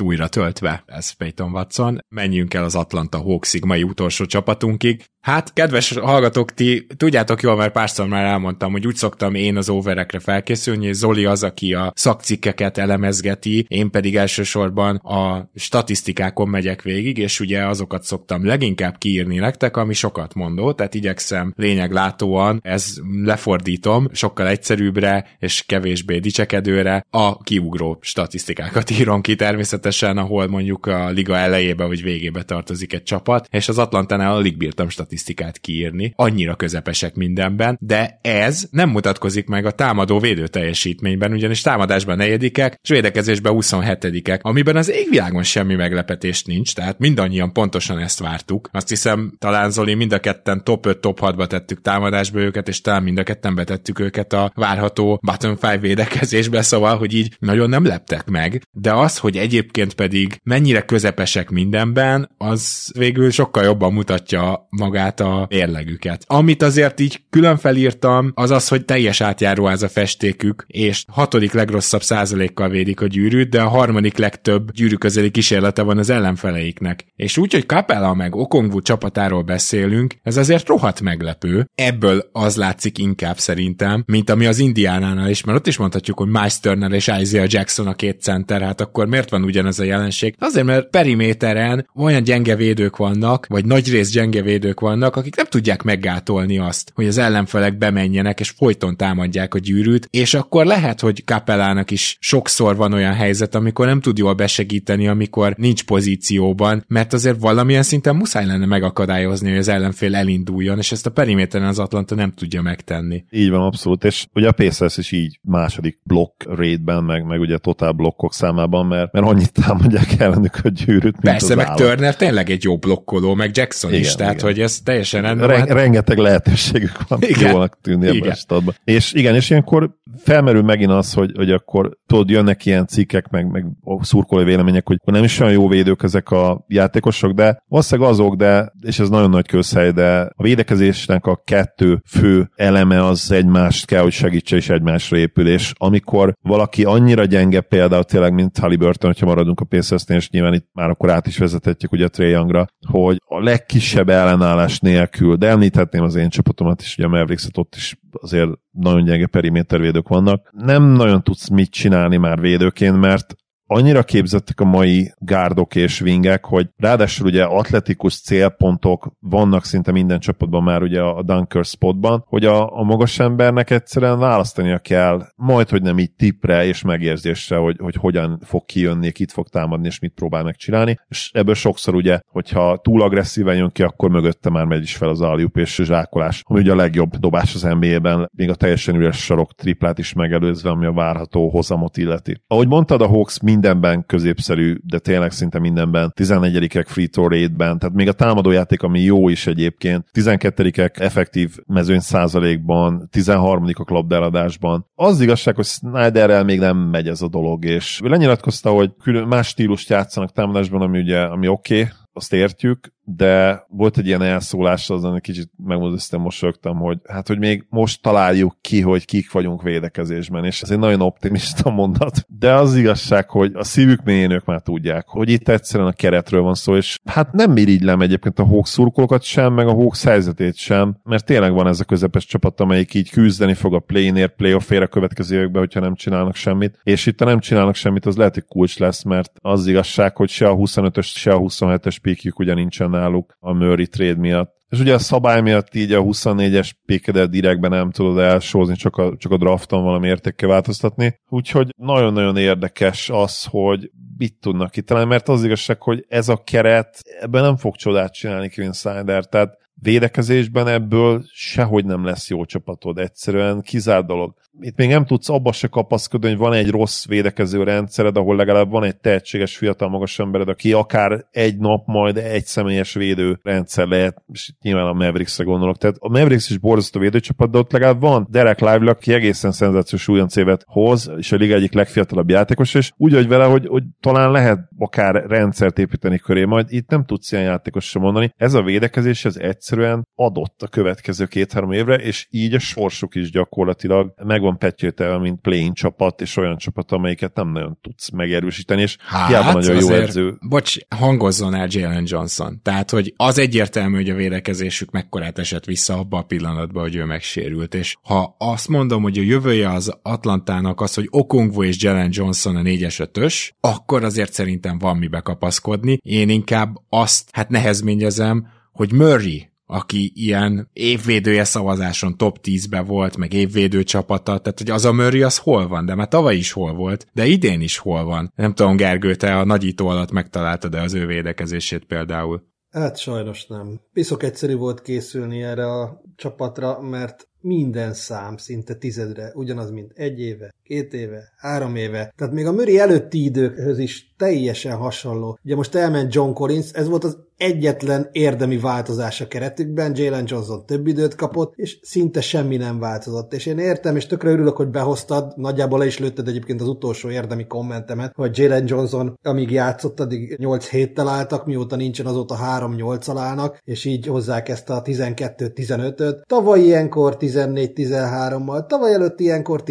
újra töltve, ez Peyton Watson. Menjünk el az Atlanta Hawksig, mai utolsó csapatunkig. Hát, kedves hallgatók, ti tudjátok jól, mert párszor már elmondtam, hogy úgy szoktam én az overekre felkészülni, és Zoli az, aki a szakcikkeket elemezgeti, én pedig elsősorban a statisztikákon megyek végig, és ugye azokat szoktam leginkább kiírni nektek, ami sokat mondó, tehát igyekszem lényeglátóan, ez lefordítom, sokkal egyszerűbbre és kevésbé dicsekedőre a kiugró statisztikákat írom ki természetesen, ahol mondjuk a liga elejébe vagy végébe tartozik egy csapat, és az Atlantánál alig bírtam statisztikát kiírni, annyira közepesek mindenben, de ez nem mutatkozik meg a támadó védő teljesítményben, ugyanis támadásban negyedikek, és védekezésben 27-ek, amiben az égvilágon semmi meglepetést nincs, tehát mindannyian pontosan ezt vártuk. Azt hiszem, talán Zoli mind a ketten top 5, top 6-ba tettük támadásba őket, és talán mind a ketten betettük őket a várható bottom 5 védekezésbe, szóval, hogy így nagyon nem leptek meg, de az, hogy egyébként pedig mennyire közepesek mindenben, az végül sokkal jobban mutatja magát a érlegüket. Amit azért így külön felírtam, az az, hogy teljes átjáró ez a festékük, és hatodik legrosszabb százalékkal védik a gyűrűt, de a harmadik legtöbb gyűrű közeli kísérlete van az ellenfeleiknek. És úgy, hogy Capella meg Okongwu csapatáról beszélünk, ez azért rohadt meglepő. Ebből az látszik inkább szerintem, mint ami az Indiánánál is, mert ott is mondhatjuk, hogy Miles Turner és Isaiah Jackson a két center, hát akkor miért van ugyanez a jelenség? Azért, mert periméteren olyan gyenge védők vannak, vagy nagy rész gyenge védők vannak, akik nem tudják meggátolni azt, hogy az ellenfelek bemenjenek, és folyton támadják a gyűrűt, és akkor lehet, hogy Kapellának is sokszor van olyan helyzet, amikor nem tud jól besegíteni, amikor nincs pozícióban, mert azért valamilyen szinten muszáj lenne megakadályozni, hogy az ellenfél elinduljon, és ezt a periméteren az Atlanta nem tudja megtenni. Így van, abszolút, és ugye a Pacers is így második blokk raidben, meg, meg ugye totál blokkok számában, mert, mert annyit támadják ellenük a gyűrűt, mint Persze, meg állam. Turner tényleg egy jó blokkoló, meg Jackson igen, is, tehát igen. hogy ez teljesen rendben. Ren- rengeteg lehetőségük van igen, jónak tűnni ebben a stadban. És igen, és ilyenkor felmerül megint az, hogy, hogy akkor tudod, jönnek ilyen cikkek, meg, meg szurkolói vélemények, hogy nem is olyan jó védők ezek a játékosok, de valószínűleg azok, de, és ez nagyon nagy közhely, de a védekezésnek a kettő fő eleme az egymást kell, hogy segítse és egymásra épül, és amikor valaki annyira gyenge például tényleg, mint Halliburton, hogyha maradunk a pacers és nyilván itt már akkor át is vezethetjük ugye a Trae Youngra, hogy a legkisebb ellenállás nélkül, de említhetném az én csapatomat is, ugye a mavericks ott is azért nagyon gyenge perimétervédők vannak. Nem nagyon tudsz mit csinálni már védőként, mert annyira képzettek a mai gárdok és vingek, hogy ráadásul ugye atletikus célpontok vannak szinte minden csapatban már ugye a dunker spotban, hogy a, a magas embernek egyszerűen választania kell, majd hogy nem így tipre és megérzésre, hogy, hogy hogyan fog kijönni, kit fog támadni és mit próbál megcsinálni, és ebből sokszor ugye, hogyha túl agresszíven jön ki, akkor mögötte már megy is fel az aljup és zsákolás, ami ugye a legjobb dobás az NBA-ben, még a teljesen üres sarok triplát is megelőzve, ami a várható hozamot illeti. Ahogy mondtad, a Hawks mindenben középszerű, de tényleg szinte mindenben. 14-ek free throw rate-ben, tehát még a támadójáték, ami jó is egyébként, 12-ek effektív mezőny százalékban, 13-ak labdáladásban. Az igazság, hogy Snyderrel még nem megy ez a dolog, és ő lenyilatkozta, hogy külön más stílust játszanak támadásban, ami ugye, ami oké, okay, azt értjük, de volt egy ilyen elszólás, azon egy kicsit megmondoztam, mosolyogtam, hogy hát, hogy még most találjuk ki, hogy kik vagyunk védekezésben, és ez egy nagyon optimista mondat. De az igazság, hogy a szívük mélyén ők már tudják, hogy itt egyszerűen a keretről van szó, és hát nem irigylem egyébként a Hawks szurkolókat sem, meg a Hawks helyzetét sem, mert tényleg van ez a közepes csapat, amelyik így küzdeni fog a play-nér, playoffért a következő években, hogyha nem csinálnak semmit. És itt, ha nem csinálnak semmit, az lehet, hogy kulcs lesz, mert az igazság, hogy se a 25-ös, se a 27-es píkjük ugye nincsen náluk a Murray trade miatt. És ugye a szabály miatt így a 24-es pékedet direktben nem tudod elsózni, csak a, csak a drafton valami értékkel változtatni. Úgyhogy nagyon-nagyon érdekes az, hogy mit tudnak kitalálni, mert az igazság, hogy ez a keret ebben nem fog csodát csinálni Kevin Snyder, tehát védekezésben ebből sehogy nem lesz jó csapatod, egyszerűen kizárt dolog itt még nem tudsz abba se kapaszkodni, hogy van egy rossz védekező rendszered, ahol legalább van egy tehetséges fiatal magas embered, aki akár egy nap majd egy személyes védő rendszer lehet, és itt nyilván a Mavericksre gondolok. Tehát a Mavericks is borzasztó védőcsapat, de ott legalább van Derek Lively, aki egészen szenzációs újonc hoz, és a liga egyik legfiatalabb játékos, és úgy hogy vele, hogy, hogy talán lehet akár rendszert építeni köré, majd itt nem tudsz ilyen játékos sem mondani. Ez a védekezés, ez egyszerűen adott a következő két-három évre, és így a sorsuk is gyakorlatilag meg van petyőtelve, mint playing csapat, és olyan csapat, amelyiket nem nagyon tudsz megerősíteni, és hát, hiába nagyon jó edző. Bocs, hangozzon el Jalen Johnson. Tehát, hogy az egyértelmű, hogy a védekezésük mekkorát esett vissza abba a pillanatban, hogy ő megsérült, és ha azt mondom, hogy a jövője az Atlantának az, hogy Okongwu és Jalen Johnson a 4-es ötös, akkor azért szerintem van mibe kapaszkodni. Én inkább azt, hát nehezményezem, hogy Murray aki ilyen évvédője szavazáson top 10-be volt, meg évvédő csapata, tehát hogy az a Murray az hol van, de már tavaly is hol volt, de idén is hol van. Nem tudom, Gergő, te a nagyító alatt megtaláltad-e az ő védekezését például? Hát sajnos nem. Piszok egyszerű volt készülni erre a csapatra, mert minden szám szinte tizedre ugyanaz, mint egy éve, két éve, három éve. Tehát még a Möri előtti időkhöz is teljesen hasonló. Ugye most elment John Collins, ez volt az egyetlen érdemi változás a keretükben, Jalen Johnson több időt kapott, és szinte semmi nem változott. És én értem, és tökre örülök, hogy behoztad, nagyjából le is lőtted egyébként az utolsó érdemi kommentemet, hogy Jalen Johnson, amíg játszott, addig 8 héttel álltak, mióta nincsen, azóta 3-8 állnak, és így hozzák ezt a 12-15-öt. Tavaly ilyenkor 14-13-mal, tavaly előtt ilyenkor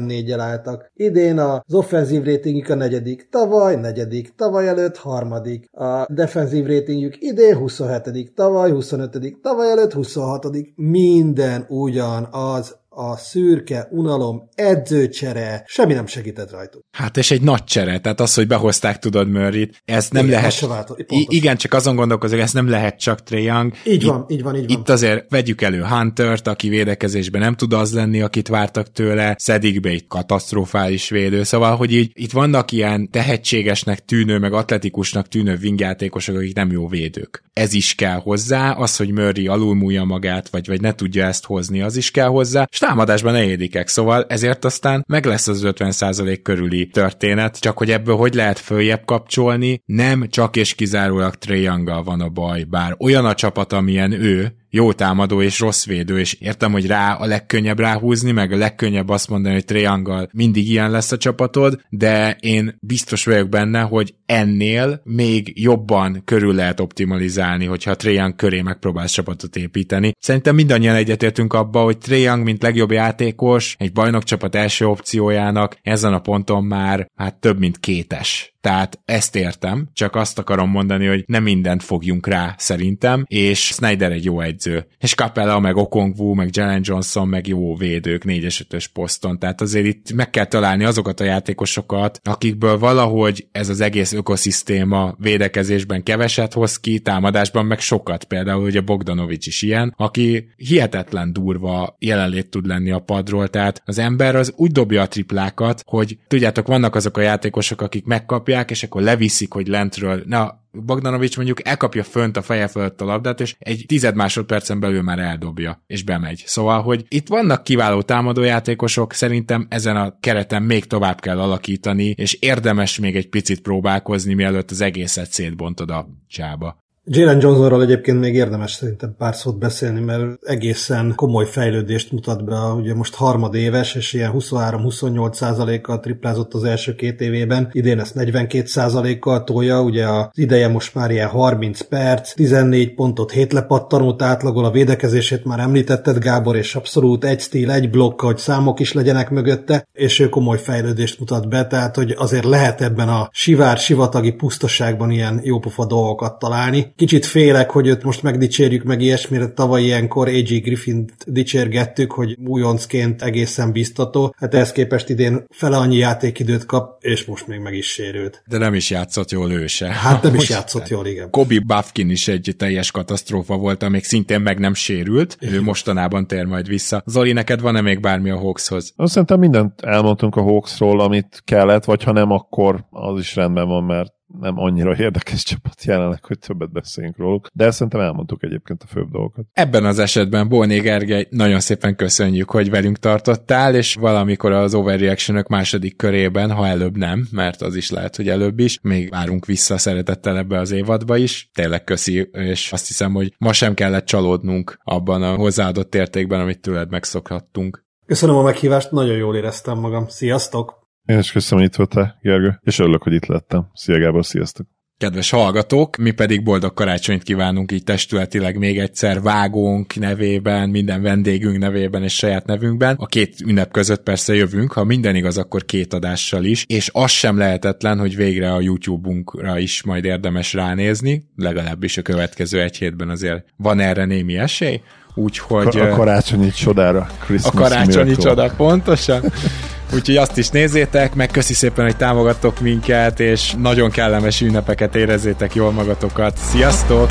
13-14-el álltak. Idén az offenzív ratingük a negyedik, tavaly negyedik, tavaly előtt harmadik. A defenzív ratingjük idén 27 tavaly 25 tavaly előtt 26 Minden ugyanaz a szürke, unalom, edzőcsere, semmi nem segített rajtuk. Hát és egy nagy csere, tehát az, hogy behozták tudod Murray-t, ez nem igen, lehet... Változott, igen, csak azon gondolkozok, ez nem lehet csak Trae Young. Így itt, van, így van, így van. Itt azért vegyük elő Hunter-t, aki védekezésben nem tud az lenni, akit vártak tőle, szedik be egy katasztrofális védő, szóval, hogy így itt vannak ilyen tehetségesnek tűnő, meg atletikusnak tűnő wingjátékosok, akik nem jó védők. Ez is kell hozzá, az, hogy Murray alulmúlja magát, vagy, vagy ne tudja ezt hozni, az is kell hozzá, és támadásban negyedikek, szóval ezért aztán meg lesz az 50% körüli történet, csak hogy ebből hogy lehet följebb kapcsolni, nem csak és kizárólag Trae van a baj, bár olyan a csapat, amilyen ő, jó támadó és rossz védő, és értem, hogy rá a legkönnyebb ráhúzni, meg a legkönnyebb azt mondani, hogy Triangle mindig ilyen lesz a csapatod, de én biztos vagyok benne, hogy ennél még jobban körül lehet optimalizálni, hogyha Triangle köré megpróbálsz csapatot építeni. Szerintem mindannyian egyetértünk abba, hogy Triangle, mint legjobb játékos, egy bajnokcsapat első opciójának ezen a ponton már hát több mint kétes tehát ezt értem, csak azt akarom mondani, hogy nem mindent fogjunk rá szerintem, és Snyder egy jó egyző. És Capella, meg Okongwu, meg Jalen Johnson, meg jó védők 4-es 5 poszton. Tehát azért itt meg kell találni azokat a játékosokat, akikből valahogy ez az egész ökoszisztéma védekezésben keveset hoz ki, támadásban meg sokat. Például ugye Bogdanovics is ilyen, aki hihetetlen durva jelenlét tud lenni a padról, tehát az ember az úgy dobja a triplákat, hogy tudjátok, vannak azok a játékosok, akik megkapják dobják, és akkor leviszik, hogy lentről, na, Bogdanovics mondjuk elkapja fönt a feje fölött a labdát, és egy tized másodpercen belül már eldobja, és bemegy. Szóval, hogy itt vannak kiváló támadójátékosok, szerintem ezen a kereten még tovább kell alakítani, és érdemes még egy picit próbálkozni, mielőtt az egészet szétbontod a csába. Jalen Johnsonról egyébként még érdemes szerintem pár szót beszélni, mert egészen komoly fejlődést mutat be, ugye most harmadéves, és ilyen 23-28 százalékkal triplázott az első két évében, idén ezt 42 százalékkal tolja, ugye az ideje most már ilyen 30 perc, 14 pontot, 7 lepattanót átlagol, a védekezését már említetted Gábor, és abszolút egy stíl, egy blokk, hogy számok is legyenek mögötte, és ő komoly fejlődést mutat be, tehát hogy azért lehet ebben a sivár, sivatagi pusztaságban ilyen jópofa dolgokat találni. Kicsit félek, hogy őt most megdicsérjük meg ilyesmire, tavaly ilyenkor A.J. Griffin dicsérgettük, hogy újoncként egészen biztató. Hát ehhez képest idén fele annyi játékidőt kap, és most még meg is sérült. De nem is játszott jól ő se. Hát nem is játszott jól, igen. Kobe Buffkin is egy teljes katasztrófa volt, amíg szintén meg nem sérült. Ő mostanában tér majd vissza. Zoli, neked van-e még bármi a Hawkshoz? Azt szerintem mindent elmondtunk a Hawksról, amit kellett, vagy ha nem, akkor az is rendben van, mert nem annyira érdekes csapat jelenleg, hogy többet beszéljünk róluk, de szerintem elmondtuk egyébként a főbb dolgokat. Ebben az esetben Bolné Gergely, nagyon szépen köszönjük, hogy velünk tartottál, és valamikor az overreaction második körében, ha előbb nem, mert az is lehet, hogy előbb is, még várunk vissza szeretettel ebbe az évadba is. Tényleg köszi, és azt hiszem, hogy ma sem kellett csalódnunk abban a hozzáadott értékben, amit tőled megszokhattunk. Köszönöm a meghívást, nagyon jól éreztem magam. Sziasztok! Én is köszönöm, hogy itt voltál, Gergő, és örülök, hogy itt lettem. Szia Gábor, sziasztok! Kedves hallgatók, mi pedig boldog karácsonyt kívánunk így testületileg még egyszer vágónk nevében, minden vendégünk nevében és saját nevünkben. A két ünnep között persze jövünk, ha minden igaz, akkor két adással is, és az sem lehetetlen, hogy végre a YouTube-unkra is majd érdemes ránézni, legalábbis a következő egy hétben azért van erre némi esély. Úgyhogy... A karácsonyi csodára. Christmas a karácsonyi miracle. csoda, pontosan. Úgyhogy azt is nézzétek, meg köszi szépen, hogy támogattok minket, és nagyon kellemes ünnepeket érezzétek jól magatokat. Sziasztok!